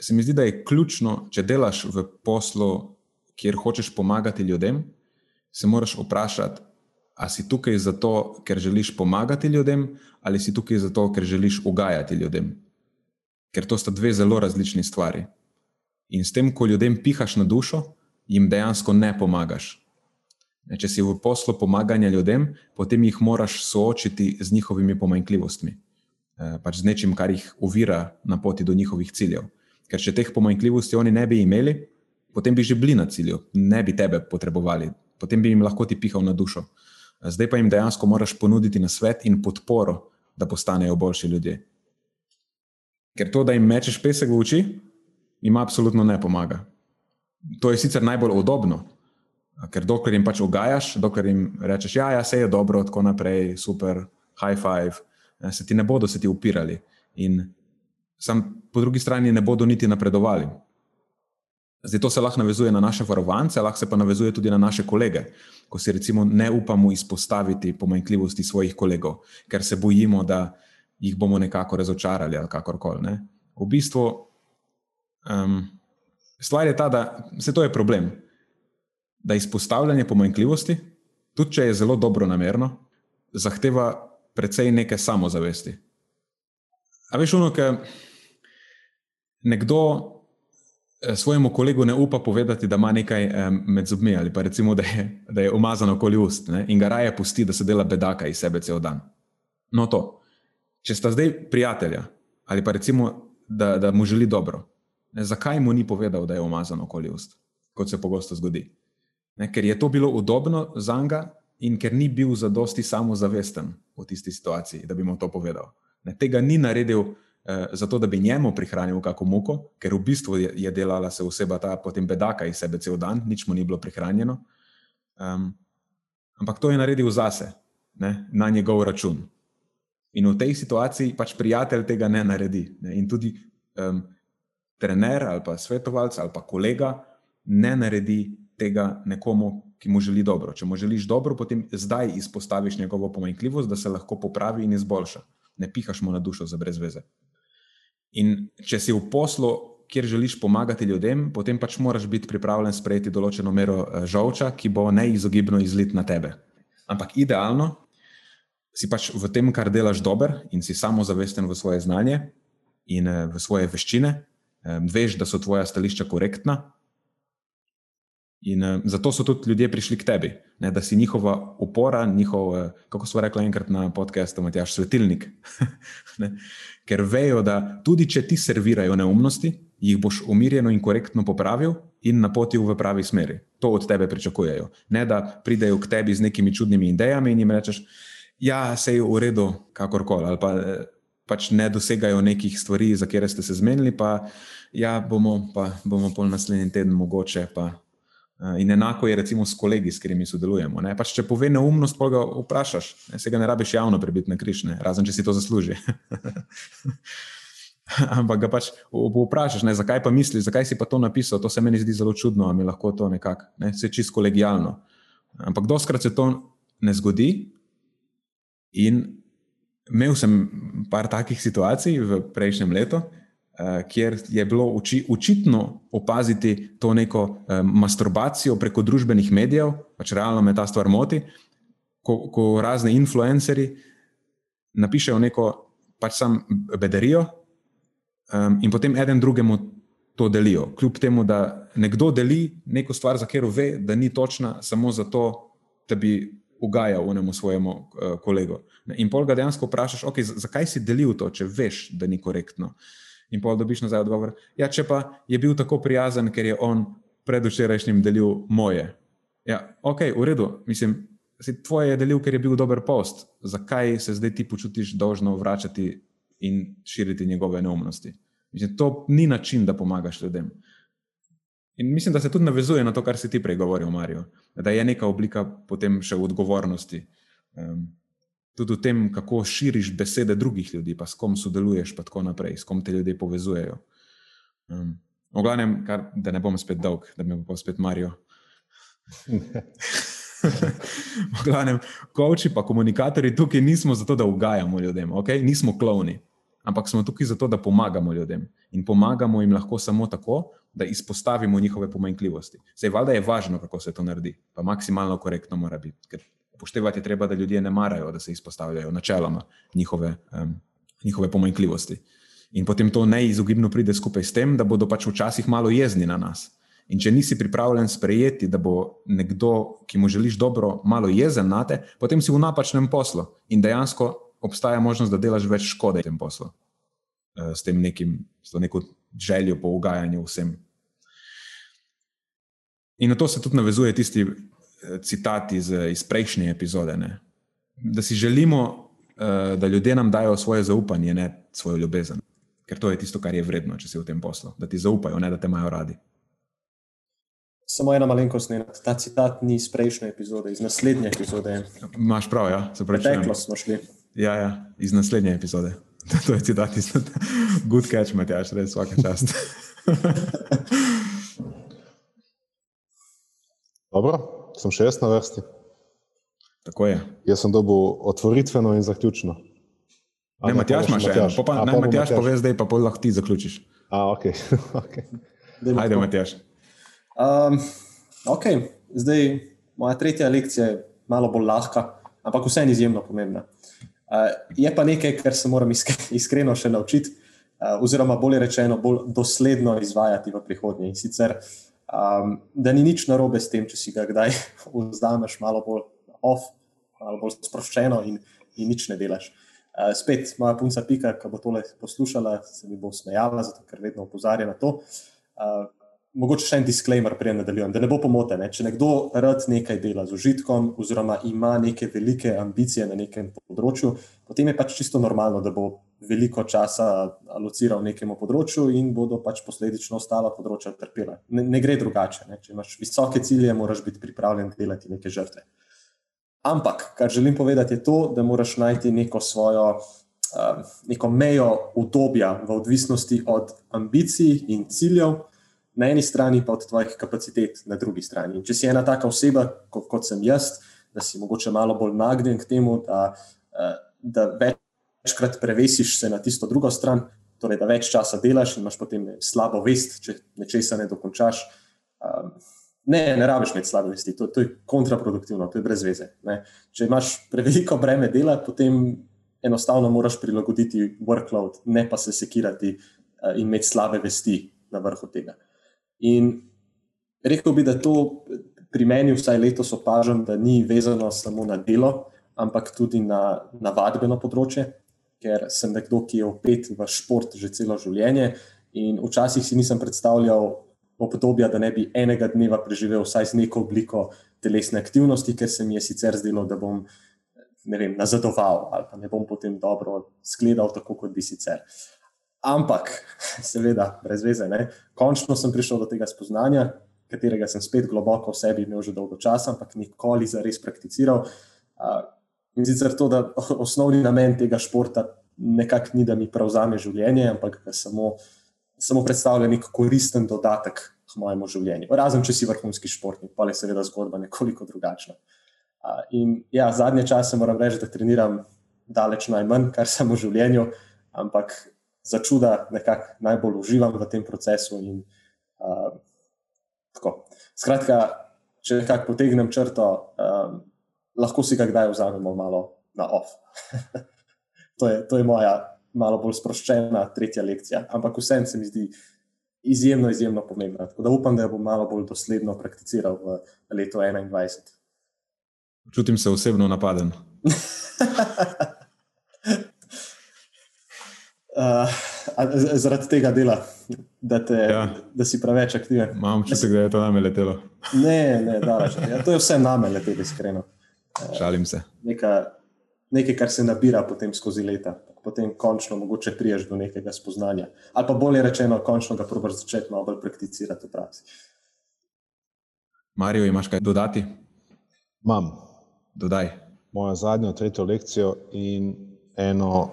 [SPEAKER 1] Se mi zdi, da je ključno, če delaš v poslu, kjer hočeš pomagati ljudem, se moraš vprašati, ali si tukaj zato, ker želiš pomagati ljudem, ali si tukaj zato, ker želiš ugajati ljudem ker to sta dve zelo različni stvari. In s tem, ko ljudem pihaš na dušo, jim dejansko ne pomagaš. Če si v poslu pomaganja ljudem, potem jih moraš soočiti z njihovimi pomanjkljivostmi, eh, pač z nečim, kar jih ovira na poti do njihovih ciljev. Ker če teh pomanjkljivosti oni ne bi imeli, potem bi že bili na cilju, ne bi tebe potrebovali, potem bi jim lahko ti pihal na dušo. Zdaj pa jim dejansko moraš ponuditi na svet in podporo, da postanejo boljši ljudje. Ker to, da jim mečeš pesek v oči, jim absolutno ne pomaga. To je sicer najbolj udobno, ker dokler jim pač ogajaš, dokler jim rečeš, ja, ja, vse je dobro, tako naprej, super, high five, se ti ne bodo se ti upirali. In sam po drugi strani ne bodo niti napredovali. Zdaj to se lahko navezuje na naše varovance, lahko se pa navezuje tudi na naše kolege, ko si recimo ne upamo izpostaviti pomanjkljivosti svojih kolegov, ker se bojimo, da jih bomo nekako razočarali ali kakorkoli. Ne? V bistvu um, stvar je ta, da se to je problem. Da izpostavljanje pomanjkljivosti, tudi če je zelo dobro namerno, zahteva precej neke samozavesti. A veš, ono, ker nekdo eh, svojemu kolegu ne upa povedati, da ima nekaj med zobmi, ali pa recimo, da je, da je umazano okoli ust ne? in ga raje pusti, da se dela bedaka iz sebe cel dan. No, to. Če sta zdaj prijatelja ali pa recimo, da, da mu želi dobro, ne, zakaj mu ni povedal, da je umazan okoli ust, kot se pogosto zgodi? Ne, ker je to bilo udobno za njega in ker ni bil zadosti samozavesten v tisti situaciji, da bi mu to povedal. Ne, tega ni naredil eh, zato, da bi njemu prihranil kako muko, ker v bistvu je, je delala se oseba ta potem bedaka iz sebe cel dan, nič mu ni bilo prihranjeno. Um, ampak to je naredil zase, ne, na njegov račun. In v tej situaciji pač prijatelj tega ne naredi. Ne? In tudi um, trener ali pa svetovalec ali pa kolega ne naredi tega nekomu, ki mu želi dobro. Če mu želiš dobro, potem zdaj izpostaviš njegovo pomanjkljivost, da se lahko popravi in izboljša. Ne pihaš mu na dušo za brez veze. In če si v poslu, kjer želiš pomagati ljudem, potem pač moraš biti pripravljen sprejeti določeno mero eh, žolča, ki bo neizogibno izlit na tebe. Ampak idealno si pač v tem, kar delaš, dober in si samozavesten v svoje znanje in eh, v svoje veščine, veš, da so tvoja stališča korektna, In uh, zato so tudi ljudje prišli k tebi, ne, da si njihova opora, njihov, kako smo rekli enkrat na podkastu, Matjaš, svetilnik. [LAUGHS] Ker vejo, da tudi če ti servirajo neumnosti, jih boš umirjeno in korektno popravil in napotil v pravi smeri. To od tebe pričakujejo. Ne da pridejo k tebi z nekimi čudnimi idejami in jim rečeš, ja, se je v redu, kakorkoli, ali pa, eh, pač ne dosegajo nekih stvari, za katere ste se zmenili, pa ja, bomo pa bomo pol naslednji teden mogoče pa. Eh, in enako je recimo s kolegi, s katerimi sodelujemo. Pač, če pove neumnost, pa ga vprašaš, ne? se ga ne rabiš javno prebiti na križ, ne? razen če si to zasluži. [LAUGHS] Ampak ga pač vprašaš, ne? zakaj pa misliš, zakaj si pa to napisal. To se meni zdi zelo čudno, a mi lahko to nekako, ne? se čist kolegijalno. Ampak doskrat se to ne zgodi. In imel sem par takih situacij v prejšnjem letu, Eh, kjer je bilo uči, učitno opaziti to neko um, masturbacijo preko družbenih medijev, pač realno me ta stvar moti, ko, ko razni influencerji napišejo neko pač sam bederijo um, in potem eden drugemu to delijo. Kljub temu, da nekdo deli neko stvar, za katero ve, da ni točna, samo zato, da bi ugajal unemu svojemu uh, kolegu. In pol ga dejansko vprašaš, okay, zakaj si delil to, če veš, da ni korektno. Uh, in pol dobiš nazaj odgovor. Ja, če pa je bil tako prijazen, ker je on predvčerajšnjim delil moje. Ja, ok, v redu, mislim, tvoje je delil, ker je bil dober post. Zakaj se zdaj ti počutiš dolžno vračati in širiti njegove neumnosti? Mislim, to ni način, da pomagaš ljudem. In mislim, da se tudi navezuje na to, kar si ti prej govoril, Marijo, da je neka oblika potem še odgovornosti. Um, tudi v tem, kako širiš besede drugih ljudi, pa s kom sodeluješ, pa tako naprej, s kom te ljudje povezujejo. Um, v glavnem, kar, da ne bom spet dolg, da me bo spet marijo. [LAUGHS] v glavnem, koči pa komunikatorji tukaj nismo zato, da ugajamo ljudem, okay? nismo klovni, ampak smo tukaj zato, da pomagamo ljudem. In pomagamo jim lahko samo tako, da izpostavimo njihove pomanjkljivosti. Zdaj, valjda je važno, kako se to naredi, pa maksimalno korektno mora biti upoštevati je treba, da ljudje ne marajo, da se izpostavljajo načeloma njihove, um, njihove pomanjkljivosti. In potem to neizogibno pride skupaj s tem, da bodo pač včasih malo jezni na nas. In če nisi pripravljen sprejeti, da bo nekdo, ki mu želiš dobro, malo jezen na te, potem si v napačnem poslu in dejansko obstaja možnost, da delaš več škode v tem poslu. Eh, s tem nekim, s to neko željo po ugajanju vsem. In na to se tudi navezuje tisti citat iz, iz prejšnje epizode. Ne? Da si želimo, uh, da ljudje nam dajo svoje zaupanje, ne svojo ljubezen. Ker to je tisto, kar je vredno, če si v tem poslu. Da ti zaupajo, ne da te imajo radi.
[SPEAKER 3] Samo ena malenkost, ne, ta citat ni iz prejšnje epizode, iz naslednje epizode.
[SPEAKER 1] Imáš prav, ja, se pravi.
[SPEAKER 3] Preteklo smo šli.
[SPEAKER 1] Ja, ja, iz naslednje epizode. [LAUGHS] To je citat iz [LAUGHS] Good Catch, Matjaš, res vsaka čast. [LAUGHS]
[SPEAKER 2] Dobro, sem še jaz na vrsti.
[SPEAKER 1] Tako je.
[SPEAKER 2] Jaz sem dobil otvoritveno in zaključno.
[SPEAKER 1] Ne, ne Matjaš imaš še eno. Pa, ne, Matjaš pove zdaj, pa pol lahko ti zaključiš.
[SPEAKER 2] A, ok. [LAUGHS] okay.
[SPEAKER 1] Ajde, Matjaš.
[SPEAKER 3] Um, ok, zdaj moja tretja lekcija je malo bolj lahka, ampak vseeno izjemno pomembna. Uh, je pa nekaj, kar se moram iskreno še naučiti, uh, oziroma bolje rečeno, bolj dosledno izvajati v prihodnje. In sicer uh, Um, da ni nič narobe s tem, če si ga kdaj [LAUGHS] vzameš malo bolj off, malo bolj sproščeno in, in nič ne delaš. Uh, spet, moja punca Pika, ki bo tole poslušala, se mi bo smejala, zato ker vedno opozarja na to. Uh, mogoče še en disclaimer, prej nadaljujem, da ne bo pomote. Ne? Če nekdo rad nekaj dela z užitkom, oziroma ima neke velike ambicije na nekem področju, potem je pač čisto normalno, da bo veliko časa alociral nekemu področju in bodo pač posledično ostala področja trpela. Ne, ne gre drugače. Ne? Če imaš visoke cilje, moraš biti pripravljen delati neke žrtve. Ampak, kar želim povedati, je to, da moraš najti neko svojo uh, neko mejo obdobja v odvisnosti od ambicij in ciljev, na eni strani pa od tvojih kapacitet na drugi strani. In če si ena taka oseba, kot, kot sem jaz, da si mogoče malo bolj nagnjen k temu, da, uh, da večkrat prevesiš se na tisto drugo stran, torej da več časa delaš in imaš potem slabo vest, če nečesa ne dokončaš. Um, ne, ne rabiš imeti slabe vesti, to, to je kontraproduktivno, to je brez veze. Ne. Če imaš preveliko breme dela, potem enostavno moraš prilagoditi workload, ne pa se sekirati uh, in imeti slabe vesti na vrhu tega. In rekel bi, da to pri meni, vsaj letos, opažam, da ni vezano samo na delo, ampak tudi na, na vadbeno področje ker sem nekdo, ki je opet v šport že celo življenje. In včasih si nisem predstavljal obdobja, da ne bi enega dneva preživel vsaj z neko obliko telesne aktivnosti, ker se mi je sicer zdelo, da bom vem, nazadoval ali pa ne bom potem dobro skledal, tako kot bi sicer. Ampak, [LAUGHS] seveda, brez veze, ne? končno sem prišel do tega spoznanja, katerega sem spet globoko v sebi imel že dolgo časa, ampak nikoli za res prakticiral. In sicer to, da osnovni namen tega športa nekako ni, da mi prevzame življenje, ampak da samo, samo predstavlja nek koristen dodatek k mojemu življenju. Razen, če si vrhunski športnik, pa je seveda zgodba nekoliko drugačna. In ja, zadnje čase moram reči, da treniram daleč najmanj, kar sem v življenju, ampak za čuda nekako najbolj uživam v tem procesu. In, uh, Skratka, če nekako potegnem črto. Um, lahko si ga kdaj vzamemo malo na off. [LAUGHS] to, je, to je moja malo bolj sproščena tretja lekcija, ampak vsem se mi zdi izjemno, izjemno pomembna. Tako da upam, da jo bom malo bolj dosledno prakticiral v letu 2021.
[SPEAKER 1] Čutim se osebno napaden. [LAUGHS]
[SPEAKER 3] Uh, zaradi tega dela, da, te, ja. da si preveč aktiven.
[SPEAKER 1] Imam čutek, da je to name letelo.
[SPEAKER 3] ne, ne, da, ja, to je vse name letelo, iskreno.
[SPEAKER 1] Šalim se.
[SPEAKER 3] Neka, nekaj, kar se nabira potem skozi leta, potem končno mogoče priješ do nekega spoznanja. Ali pa bolje rečeno, končno ga probiš začeti malo bolj prakticirati v praksi.
[SPEAKER 1] Marijo, imaš kaj dodati?
[SPEAKER 2] Imam.
[SPEAKER 1] Dodaj.
[SPEAKER 2] Mojo zadnjo, tretjo lekcijo in eno,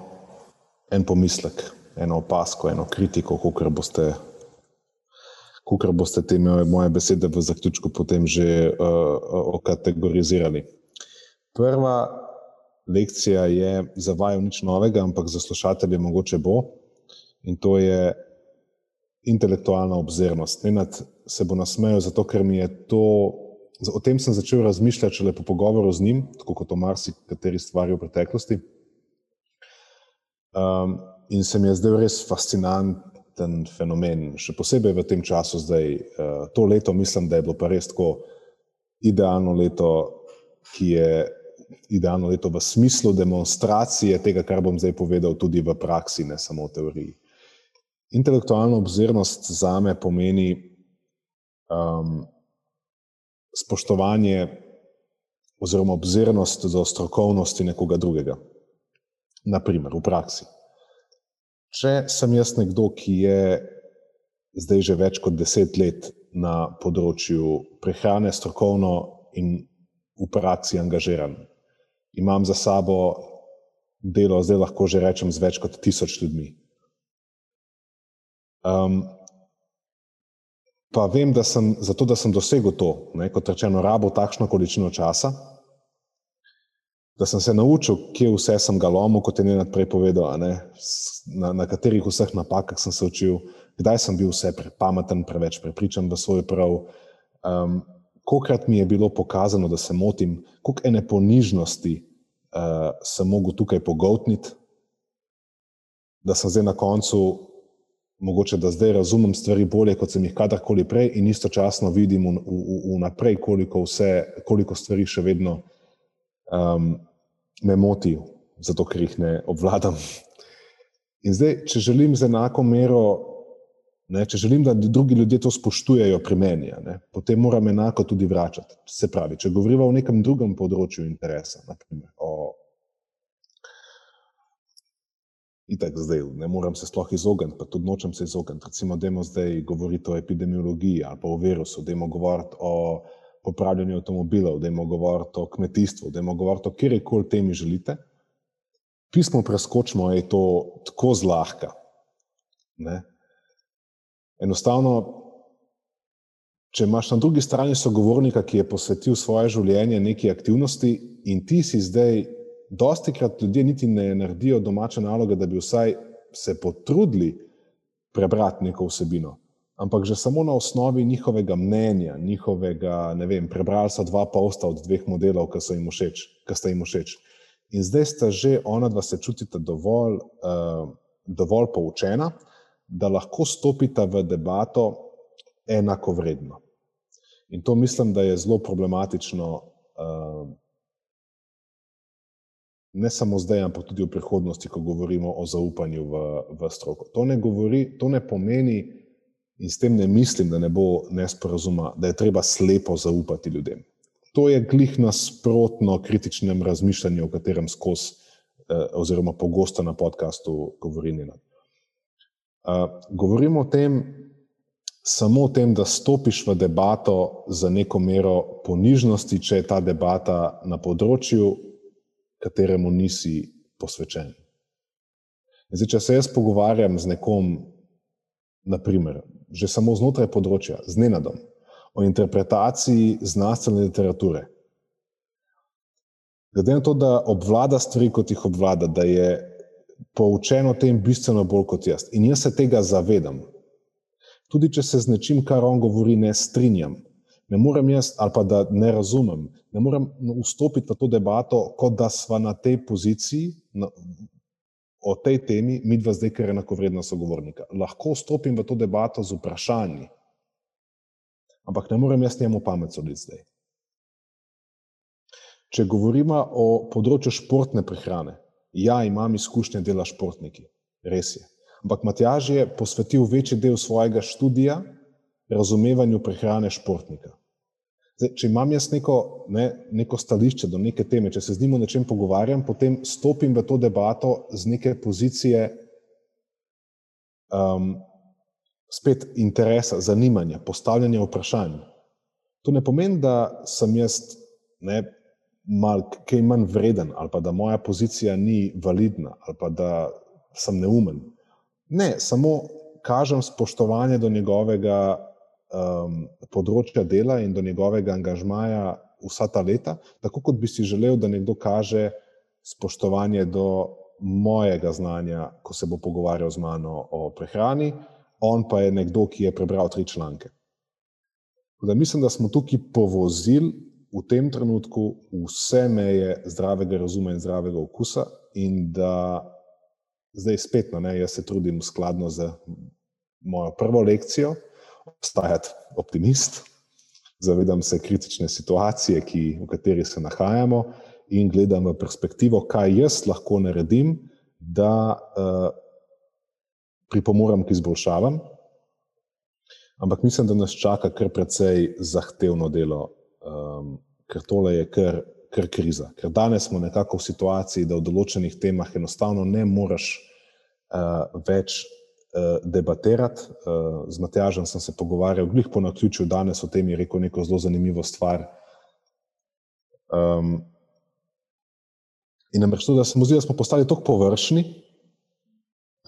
[SPEAKER 2] en pomislek, eno opasko, eno kritiko, kako boste. Kukor boste te moje besede v zaključku potem že uh, okategorizirali. Prva lekcija je za vaju nič novega, ampak za slušatelje mogoče bo in to je intelektualna obzirnost. Nenad se bo nasmejal, zato ker mi je to, o tem sem začel razmišljati šele po pogovoru z njim, tako kot o marsikateri stvari v preteklosti. Um, in se mi je zdaj res fascinanten fenomen, še posebej v tem času, zdaj, uh, to leto, mislim, da je bilo pa res tako idealno leto, ki je idealno leto v smislu demonstracije tega, kar bom zdaj povedal, tudi v praksi, ne samo v teoriji. Intelektualna obzirnost za me pomeni um, spoštovanje oziroma obzirnost do strokovnosti nekoga drugega. Naprimer, v praksi. Če sem jaz nekdo, ki je zdaj že več kot deset let na področju prehrane, strokovno in v praksi angažiran, imam za sabo delo, zdaj lahko že rečem, z več kot tisoč ljudmi. Um, pa vem, da sem zato, da sem dosegel to, ne, kot rečeno, rabo takšno količino časa, da sem se naučil, kje vse sem ga lomil, kot je Nenad prej povedal, ne, na, na katerih vseh napakah sem se učil, kdaj sem bil vse prepameten, preveč prepričan v svoj prav. Um, Kokrat mi je bilo pokazano, da se motim, koliko ene ponižnosti uh, sem mogel tukaj pogotniti, da sem zdaj na koncu, mogoče da zdaj razumem stvari bolje, kot sem jih kadarkoli prej, in istočasno vidim vnaprej, koliko, koliko stvari še vedno um, me motijo, zato ker jih ne obvladam. In zdaj, če želim z enako mero Ne, če želim, da drugi ljudje to spoštujejo pri meni, ne, potem moram enako tudi vračati. Se pravi, če govorimo o nekem drugem področju interesa, naprimer, o itak zdaj, ne morem se sploh izogniti, pa tudi nočem se izogniti. Recimo, dajmo zdaj govoriti o epidemiologiji ali pa o virusu, dajmo govoriti o popravljanju avtomobilov, dajmo govoriti o kmetijstvu, dajmo govoriti o kjerkoli temi želite. pismo preskočimo, je to tako zlahka. Ne? Enostavno, če imaš na drugi strani sogovornika, ki je posvetil svoje življenje neki aktivnosti, in ti si zdaj, dosti krat ljudje niti ne naredijo domače naloge, da bi vsaj se potrudili prebrati neko vsebino. Ampak že samo na osnovi njihovega mnenja, njihovega, ne vem, prebrali so dva posta od dveh modelov, ki so jim všeč, ki sta jim všeč. In zdaj sta že ona dva se čutita dovolj, uh, dovolj poučena, da lahko stopita v debato enako vredno. In to mislim, da je zelo problematično, uh, ne samo zdaj, ampak tudi v prihodnosti, ko govorimo o zaupanju v, v stroko. To ne, govori, to ne pomeni, in s tem ne mislim, da ne bo nesporazuma, da je treba slepo zaupati ljudem. To je glih nasprotno kritičnem razmišljanju, o katerem skozi, eh, oziroma pogosto na podkastu govorim. Govorimo o tem, samo o tem, da stopiš v debato za neko mero ponižnosti, če je ta debata na področju, kateremu nisi posvečen. Zdaj, če se jaz pogovarjam z nekom, naprimer, že samo znotraj področja, z nenadom, o interpretaciji znanstvene literature. Glede na to, da obvlada stvari, kot jih obvlada, da je poučen o tem bistveno bolj kot jaz in jaz se tega zavedam. Tudi če se z nečim, kar on govori, ne strinjam, ne morem jaz, ali pa da ne razumem, ne morem vstopiti v to debato, kot da sva na tej poziciji, na, o tej temi, mi dva zdaj, ker je enakovredna sogovornika. Lahko vstopim v to debato z vprašanji, ampak ne morem jaz njemu pamet soditi zdaj. Če govorimo o področju športne prehrane, ja, imam izkušnje dela športniki, res je. Ampak Matjaž je posvetil večji del svojega študija razumevanju prehrane športnika. Zdaj, če imam jaz neko, ne, neko stališče do neke teme, če se z njim o nečem pogovarjam, potem stopim v to debato z neke pozicije um, spet interesa, zanimanja, postavljanja vprašanj. To ne pomeni, da sem jaz ne, mal kaj manj vreden ali pa da moja pozicija ni validna ali pa da sem neumen. Ne, samo kažem spoštovanje do njegovega um, področja dela in do njegovega angažmaja vsa ta leta, tako kot bi si želel, da nekdo kaže spoštovanje do mojega znanja, ko se bo pogovarjal z mano o prehrani, on pa je nekdo, ki je prebral tri članke. Da mislim, da smo tukaj povozili v tem trenutku vse meje zdravega razuma in zdravega okusa, in da zdaj spet, no, jaz se trudim skladno z mojo prvo lekcijo, ostajati optimist, zavedam se kritične situacije, ki, v kateri se nahajamo, in gledam v perspektivo, kaj jaz lahko naredim, da uh, pripomorem k izboljšavam. Ampak mislim, da nas čaka kar precej zahtevno delo, um, ker tole je kar, kar kriza. Ker danes smo nekako v situaciji, da v določenih temah enostavno ne moreš uh, več uh, debatirati. Uh, z Matjažem sem se pogovarjal, glih po naključju danes o tem, je rekel neko zelo zanimivo stvar. Um, in namreč to, da se mu zdi, da smo postali tako površni,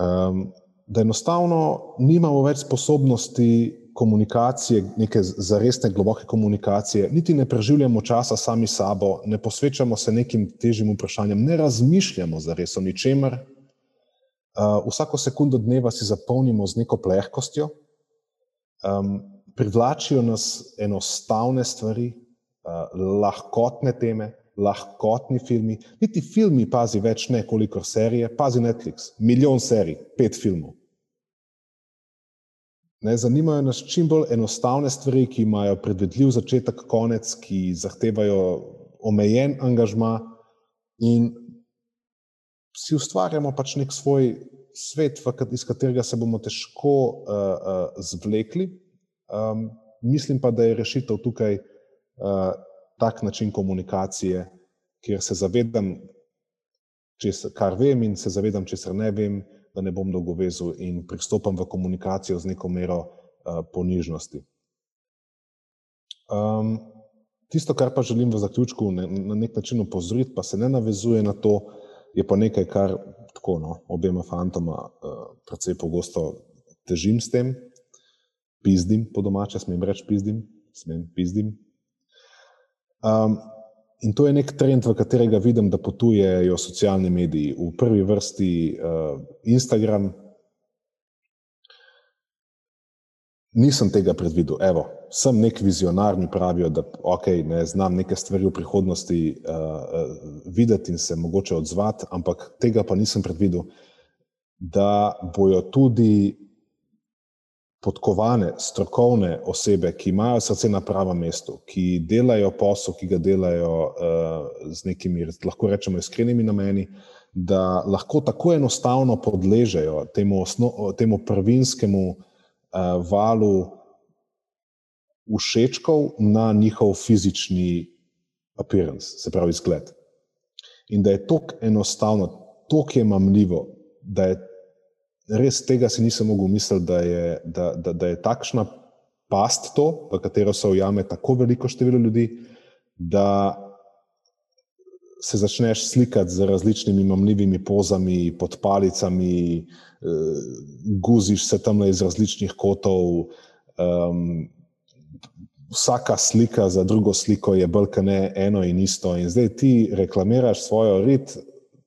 [SPEAKER 2] um, da enostavno nimamo več sposobnosti komunikacije, neke zaresne, globoke komunikacije, niti ne preživljamo časa sami sabo, ne posvečamo se nekim težjim vprašanjem, ne razmišljamo za res o ničemer, Uh, vsako sekundo dneva si zapolnimo z neko plehkostjo, um, privlačijo nas enostavne stvari, uh, lahkotne teme, lahkotni filmi. Niti filmi, pazi več, ne koliko serije, pazi Netflix, milijon serij, pet filmov. Ne, zanimajo nas čim bolj enostavne stvari, ki imajo predvidljiv začetek, konec, ki zahtevajo omejen angažma in si ustvarjamo pač nek svoj svet, iz katerega se bomo težko uh, uh, zvlekli. Um, mislim pa, da je rešitev tukaj uh, tak način komunikacije, kjer se zavedam, česar, kar vem, in se zavedam, česar ne vem, da ne bom dolgovezel in pristopam v komunikacijo z neko mero uh, ponižnosti. Um, tisto, kar pa želim v zaključku ne, na nek način opozoriti, pa se ne navezuje na to, je pa nekaj, kar tako, no, obema fantoma uh, precej pogosto težim s tem, pizdim po domače, smem reči pizdim, smem pizdim. Um, in to je nek trend, v katerega vidim, da potujejo socialni mediji. V prvi vrsti uh, Instagram. Nisem tega predvidel. Evo, sem nek vizionar, mi pravijo, da okay, ne znam neke stvari v prihodnosti uh, videti in se mogoče odzvati, ampak tega pa nisem predvidel, da bojo tudi podkovane, strokovne osebe, ki imajo srce na pravem mestu, ki delajo posel, ki ga delajo uh, z nekimi, lahko rečemo, iskrenimi nameni, da lahko tako enostavno podležejo temu, osno, temu prvinskemu uh, valu všečkov na njihov fizični appearance, se pravi, izgled. In da je to enostavno, to je mamljivo, da je res tega si nisem mogel misliti, da je, da, da, da je takšna past to, v katero se ujame tako veliko število ljudi, da se začneš slikati z različnimi mamljivimi pozami, pod palicami, uh, guziš se tam iz različnih kotov. Um, vsaka slika za drugo sliko je bolj kot ne eno in isto. In zdaj ti reklamiraš svojo rit,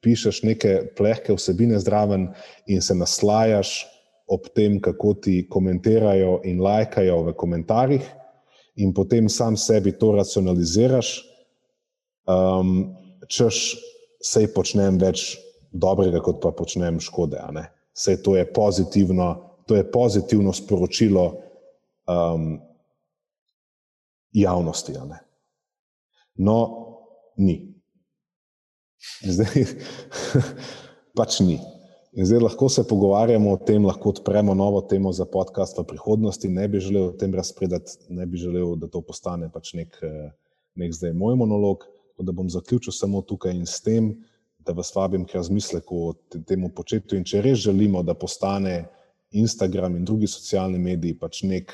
[SPEAKER 2] pišeš neke plehke vsebine zraven in se naslajaš ob tem, kako ti komentirajo in lajkajo v komentarjih, in potem sam sebi to racionaliziraš, um, češ sej počnem več dobrega, kot pa počnem škode. Sej to je pozitivno, to je pozitivno sporočilo um, javnosti. No, ni. Zdaj, [LAUGHS] pač ni. In zdaj lahko se pogovarjamo o tem, lahko odpremo novo temo za podcast v prihodnosti. Ne bi želel o tem razpredati, ne bi želel, da to postane pač nek, eh, nek zdaj moj monolog. Da bom zaključil samo tukaj in s tem, da vas vabim k razmisleku o tem početju. In če res želimo, da postane Instagram in drugi socialni mediji pač nek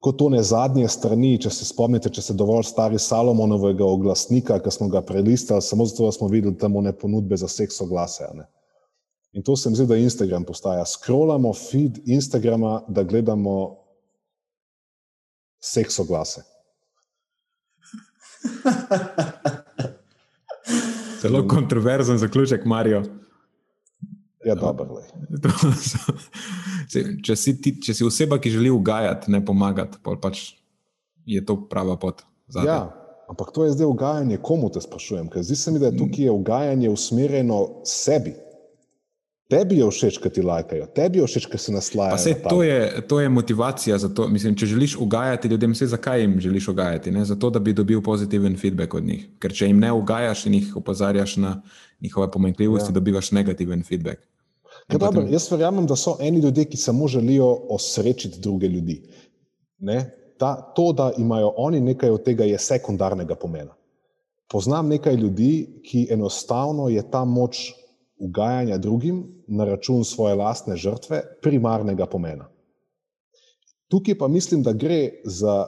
[SPEAKER 2] kot tone zadnje strani, če se spomnite, če ste dovolj stari Salomonovega oglasnika, ki smo ga prelistali, samo zato, da smo videli tam one ponudbe za seks oglase. In to se mi zdi, da Instagram postaja. Scrollamo feed Instagrama, da gledamo seks oglase.
[SPEAKER 1] Zelo kontroverzen zaključek, Marijo.
[SPEAKER 2] Ja, dobro. [LAUGHS]
[SPEAKER 1] če, si ti, če si oseba, ki želi ugajati, ne pomagati, pač je to prava pot.
[SPEAKER 2] Ja, ampak to je zdaj ugajanje, komu te sprašujem? Ker zdi se mi, da je tukaj ugajanje usmerjeno sebi. Tebi je všeč, da ti lajkajo, tebi je všeč, da se naslajajo.
[SPEAKER 1] Se, to, je, to je motivacija za to. Mislim, če želiš ugajati ljudem, vse zakaj jim želiš ugajati? Ne? Zato, da bi dobil pozitiven feedback od njih. Ker če jim ne ugajaš in jih opozarjaš na njihove pomanjkljivosti, ja. dobivaš negativen feedback.
[SPEAKER 2] Dobro, jaz verjamem, da so eni ljudje, ki samo želijo osrečiti druge ljudi. Ta, to, da imajo oni nekaj od tega, je sekundarnega pomena. Poznam nekaj ljudi, ki enostavno je ta moč ugajanja drugim na račun svoje lastne žrtve primarnega pomena. Tukaj pa mislim, da gre za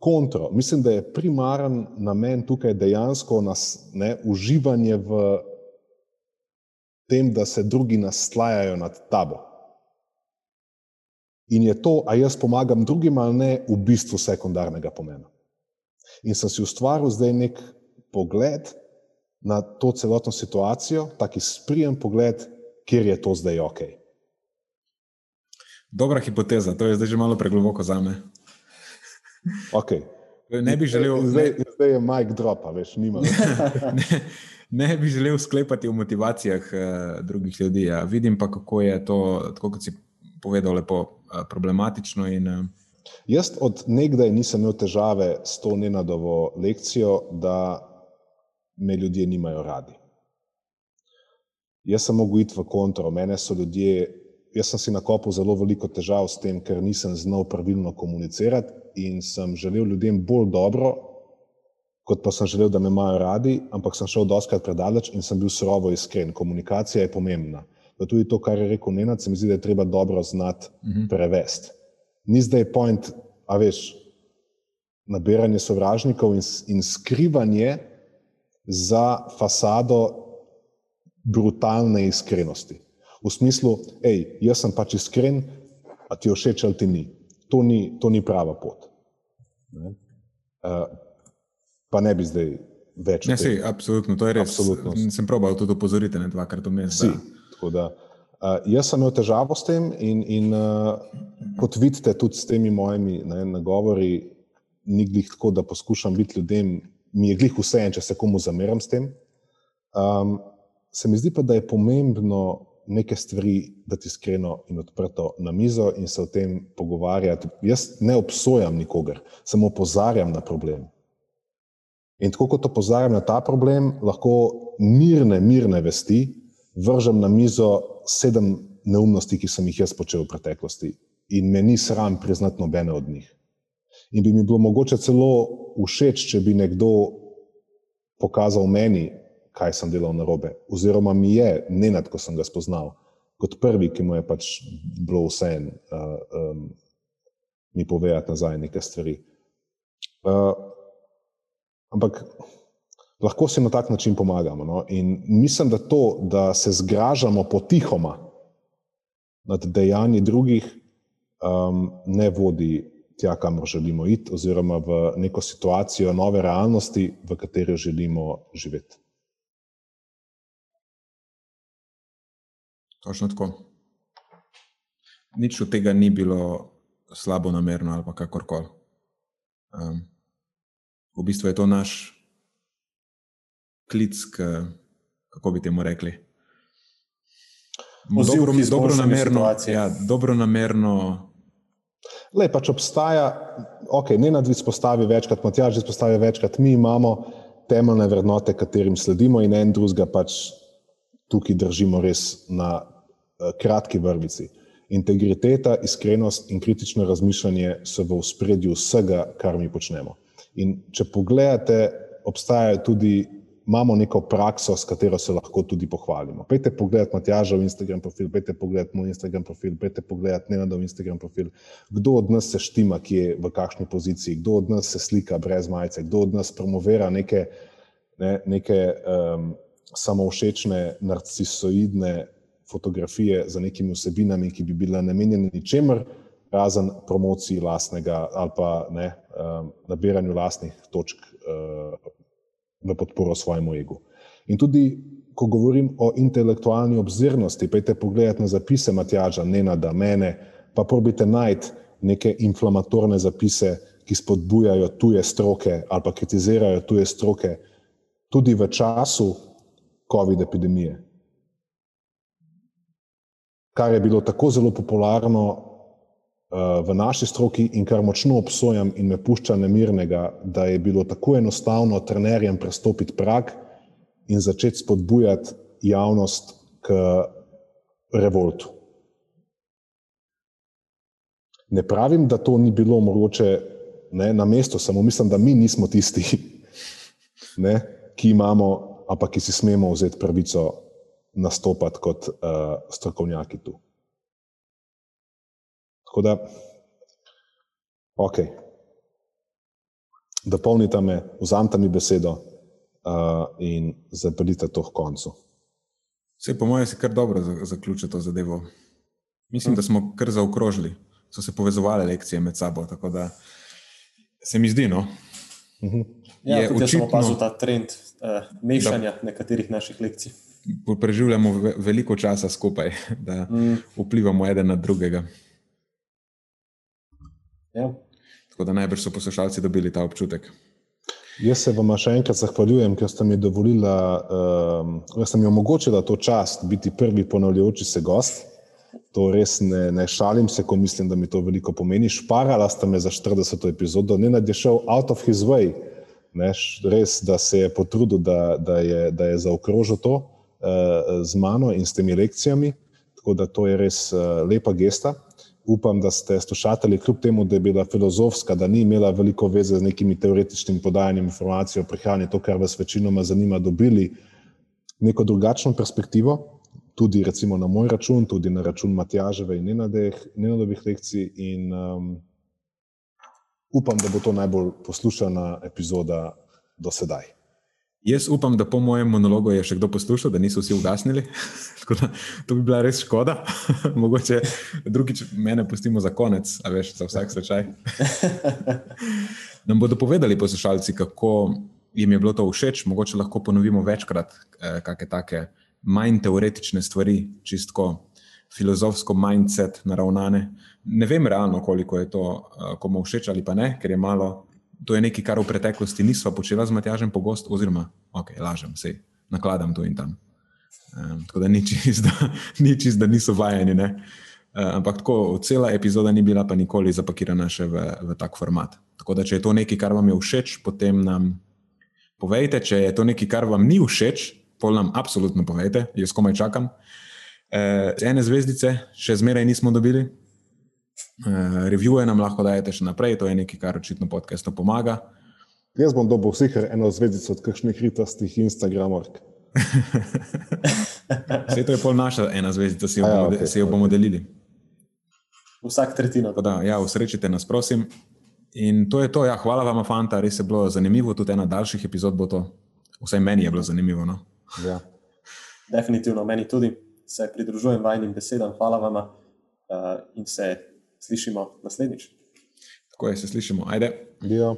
[SPEAKER 2] kontro. Mislim, da je primaren namen tukaj dejansko nas, ne, uživanje v tem, da se drugi naslajajo nad tabo. In je to, a jaz pomagam drugim ali ne, v bistvu sekundarnega pomena. In sem si ustvaril zdaj nek pogled na to celotno situacijo, tako izprijem pogled, kjer je to zdaj ok.
[SPEAKER 1] Dobra hipoteza, to je zdaj že malo pregloboko za me.
[SPEAKER 2] Okay. [LAUGHS]
[SPEAKER 1] Ne bi želel.
[SPEAKER 2] Zdaj, zdaj je Mike drop, veš, nima. [LAUGHS]
[SPEAKER 1] ne, ne bi želel sklepati o motivacijah uh, drugih ljudi. Ja. Vidim pa, kako je to, tako kot si povedal, lepo uh, problematično. In, uh...
[SPEAKER 2] Jaz od nekdaj nisem imel težave s to nenadovo lekcijo, da me ljudje nimajo radi. Jaz sem mogel iti v kontro, mene so ljudje. Jaz sem si nakopil zelo veliko težav s tem, ker nisem znal pravilno komunicirati in sem želel ljudem bolj dobro, kot pa sem želel, da me imajo radi, ampak sem šel doskrat predaleč in sem bil surovo iskren. Komunikacija je pomembna. Pa tudi to, kar je rekel Nenad, se mi zdi, da je treba dobro znati mhm. prevesti. Ni zdaj point, a veš, nabiranje sovražnikov in, in skrivanje za fasado brutalne iskrenosti. V smislu, hej, jaz sem pač iskren, a ti všeč ali ti ni. To ni, to ni prava pot. Ne? Uh, pa ne bi zdaj več.
[SPEAKER 1] Ne, sej, absolutno, to je res. Absolutno. Sem probal tudi opozoriti na dvakrat vmes.
[SPEAKER 2] Si. Da, uh, jaz sem imel težavo s tem in, in uh, kot vidite, tudi s temi mojimi ne, nagovori, ni glih tako, da poskušam biti ljudem, mi je glih vse en, če se komu zameram s tem. Um, se mi zdi pa, da je pomembno neke stvari dati iskreno in odprto na mizo in se o tem pogovarjati. Jaz ne obsojam nikogar, samo opozarjam na problem. In tako kot opozarjam na ta problem, lahko mirne, mirne vesti vržem na mizo sedem neumnosti, ki sem jih jaz počel v preteklosti. In me ni sram priznati nobene od njih. In bi mi bilo mogoče celo všeč, če bi nekdo pokazal meni, kaj sem delal na robe. Oziroma mi je, ne nad, ko sem ga spoznal, kot prvi, ki mu je pač bilo vse en, uh, um, mi povedati nazaj nekaj stvari. Uh, Ampak lahko si na tak način pomagamo. No? In mislim, da to, da se zgražamo potihoma nad dejanji drugih, um, ne vodi tja, kamor želimo iti, oziroma v neko situacijo nove realnosti, v kateri želimo živeti.
[SPEAKER 1] Točno tako. Nič od tega ni bilo slabo namerno ali kakorkoli. Um, v bistvu je to naš klic, k, kako bi temu rekli. Dobro, dobro namerno. Ja, dobro namerno.
[SPEAKER 2] Le, pač obstaja, ok, ne nadvid spostavi večkrat, Matjaž izpostavi večkrat, mi imamo temeljne vrednote, katerim sledimo in en drugega pač tukaj držimo res na uh, kratki vrvici. Integriteta, iskrenost in kritično razmišljanje so v spredju vsega, kar mi počnemo. In če pogledate, obstajajo tudi, imamo neko prakso, s katero se lahko tudi pohvalimo. Pejte pogledati Matjažov Instagram profil, pejte pogledati moj Instagram profil, pejte pogledati Nenadov Instagram profil. Kdo od nas se štima, ki je v kakšni poziciji, kdo od nas se slika brez majice, kdo od nas promovira neke, ne, neke um, samovšečne, narcisoidne fotografije za nekimi vsebinami, ki bi bile namenjene ničemer, razen promociji lastnega ali pa ne, um, nabiranju lastnih točk uh, v podporo svojemu egu. In tudi, ko govorim o intelektualni obzirnosti, pejte pogledati na zapise Matjaža, ne na da mene, pa probite najti neke inflamatorne zapise, ki spodbujajo tuje stroke ali pa kritizirajo tuje stroke, tudi v času COVID epidemije. Kar je bilo tako zelo popularno v naši stroki in kar močno obsojam in me pušča nemirnega, da je bilo tako enostavno trenerjem prestopiti prak in začeti spodbujati javnost k revoltu. Ne pravim, da to ni bilo mogoče ne, na mestu, samo mislim, da mi nismo tisti, [LAUGHS] ne, ki imamo, a pa ki si smemo vzeti pravico nastopati kot uh, strokovnjaki tu. Tako da, ok, dopolnite me, vzamite mi besedo uh, in zapeljite to k koncu.
[SPEAKER 1] Vse, po mojem, se kar dobro zaključi to zadevo. Mislim, da smo kar zaokrožili, so se povezovali lekcije med sabo. Tako da se mi zdi, no.
[SPEAKER 3] Uh mhm. -huh. Ja, je očitno, smo opazili ta trend uh, mešanja da, nekaterih naših lekcij.
[SPEAKER 1] Preživljamo veliko časa skupaj, [LAUGHS] da mm. vplivamo eden na drugega. Ja. Tako da najbrž so poslušalci dobili ta občutek.
[SPEAKER 2] Jaz se vam še enkrat zahvaljujem, ker ste mi dovolili, um, da ste mi omogočili to čast biti prvi ponavljajoči se gost. To res ne, ne šalim se, ko mislim, da mi to veliko pomeni. Šparala ste me za 40. epizodo, ne da je šel out of his way, ne, res, da se je potrudil, da, da, je, da je zaokrožil to uh, z mano in s temi lekcijami. Tako da to je res uh, lepa gesta upam, da ste slušali, kljub temu, da je bila filozofska, da ni imela veliko veze z nekimi teoretičnimi podajanjem informacij o prihranju, to, kar vas večinoma zanima, dobili neko drugačno perspektivo, tudi recimo na moj račun, tudi na račun Matjaževe in Nenadovih lekcij. In um, upam, da bo to najbolj poslušana epizoda do sedaj.
[SPEAKER 1] Jaz upam, da po mojem monologu je še kdo poslušal, da niso vsi ugasnili. [LAUGHS] da, to bi bila res škoda. [LAUGHS] Mogoče drugič mene pustimo za konec, a veš, za vsak slučaj. [LAUGHS] Nam bodo povedali poslušalci, kako jim je bilo to všeč, mogoče lahko ponovimo večkrat, eh, kakšne take manj teoretične stvari, čistko filozofsko mindset naravnane. Ne vem realno, koliko je to eh, komu všeč ali pa ne, ker je malo to je nekaj, kar v preteklosti nismo počeli z Matjažem pogosto, oziroma, ok, lažem, sej, nakladam tu in tam. Um, tako da ni čist, da, [LAUGHS] ni čist, da niso vajeni. Uh, ampak tako, cela epizoda ni bila pa nikoli zapakirana še v, v tak format. Tako da, če je to nekaj, kar vam je všeč, potem nam povejte. Če je to nekaj, kar vam ni všeč, pol nam absolutno povejte, jaz komaj čakam. Uh, ene zvezdice še zmeraj nismo dobili, revije nam lahko dajete še naprej, to je nekaj, kar očitno podcastu pomaga.
[SPEAKER 2] Jaz bom dobil vseh eno zvezdico od kakšnih ritastih Instagramov.
[SPEAKER 1] Vse [LAUGHS] to je pol naša ena zvezdica, si jo, ja, bomo, okay, si jo bomo delili.
[SPEAKER 3] Vsak tretjino.
[SPEAKER 1] Da, ja, usrečite nas, prosim. In to je to, ja, hvala vam, fanta, res je bilo zanimivo, tudi ena daljših epizod bo to. Vsaj meni je bilo zanimivo. No?
[SPEAKER 2] Ja.
[SPEAKER 3] Definitivno, meni tudi se pridružujem vajnim besedam, hvala vam uh, in se slišimo naslednjič.
[SPEAKER 1] Tako je, se slišimo. Ajde.
[SPEAKER 2] Dio.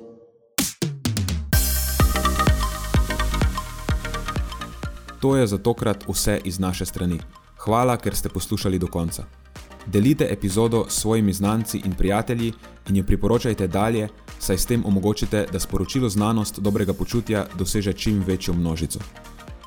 [SPEAKER 1] To je za tokrat vse iz naše strani. Hvala, ker ste poslušali do konca. Delite epizodo s svojimi znanci in prijatelji in jo priporočajte dalje, saj s tem omogočite, da sporočilo znanost dobrega počutja doseže čim večjo množico.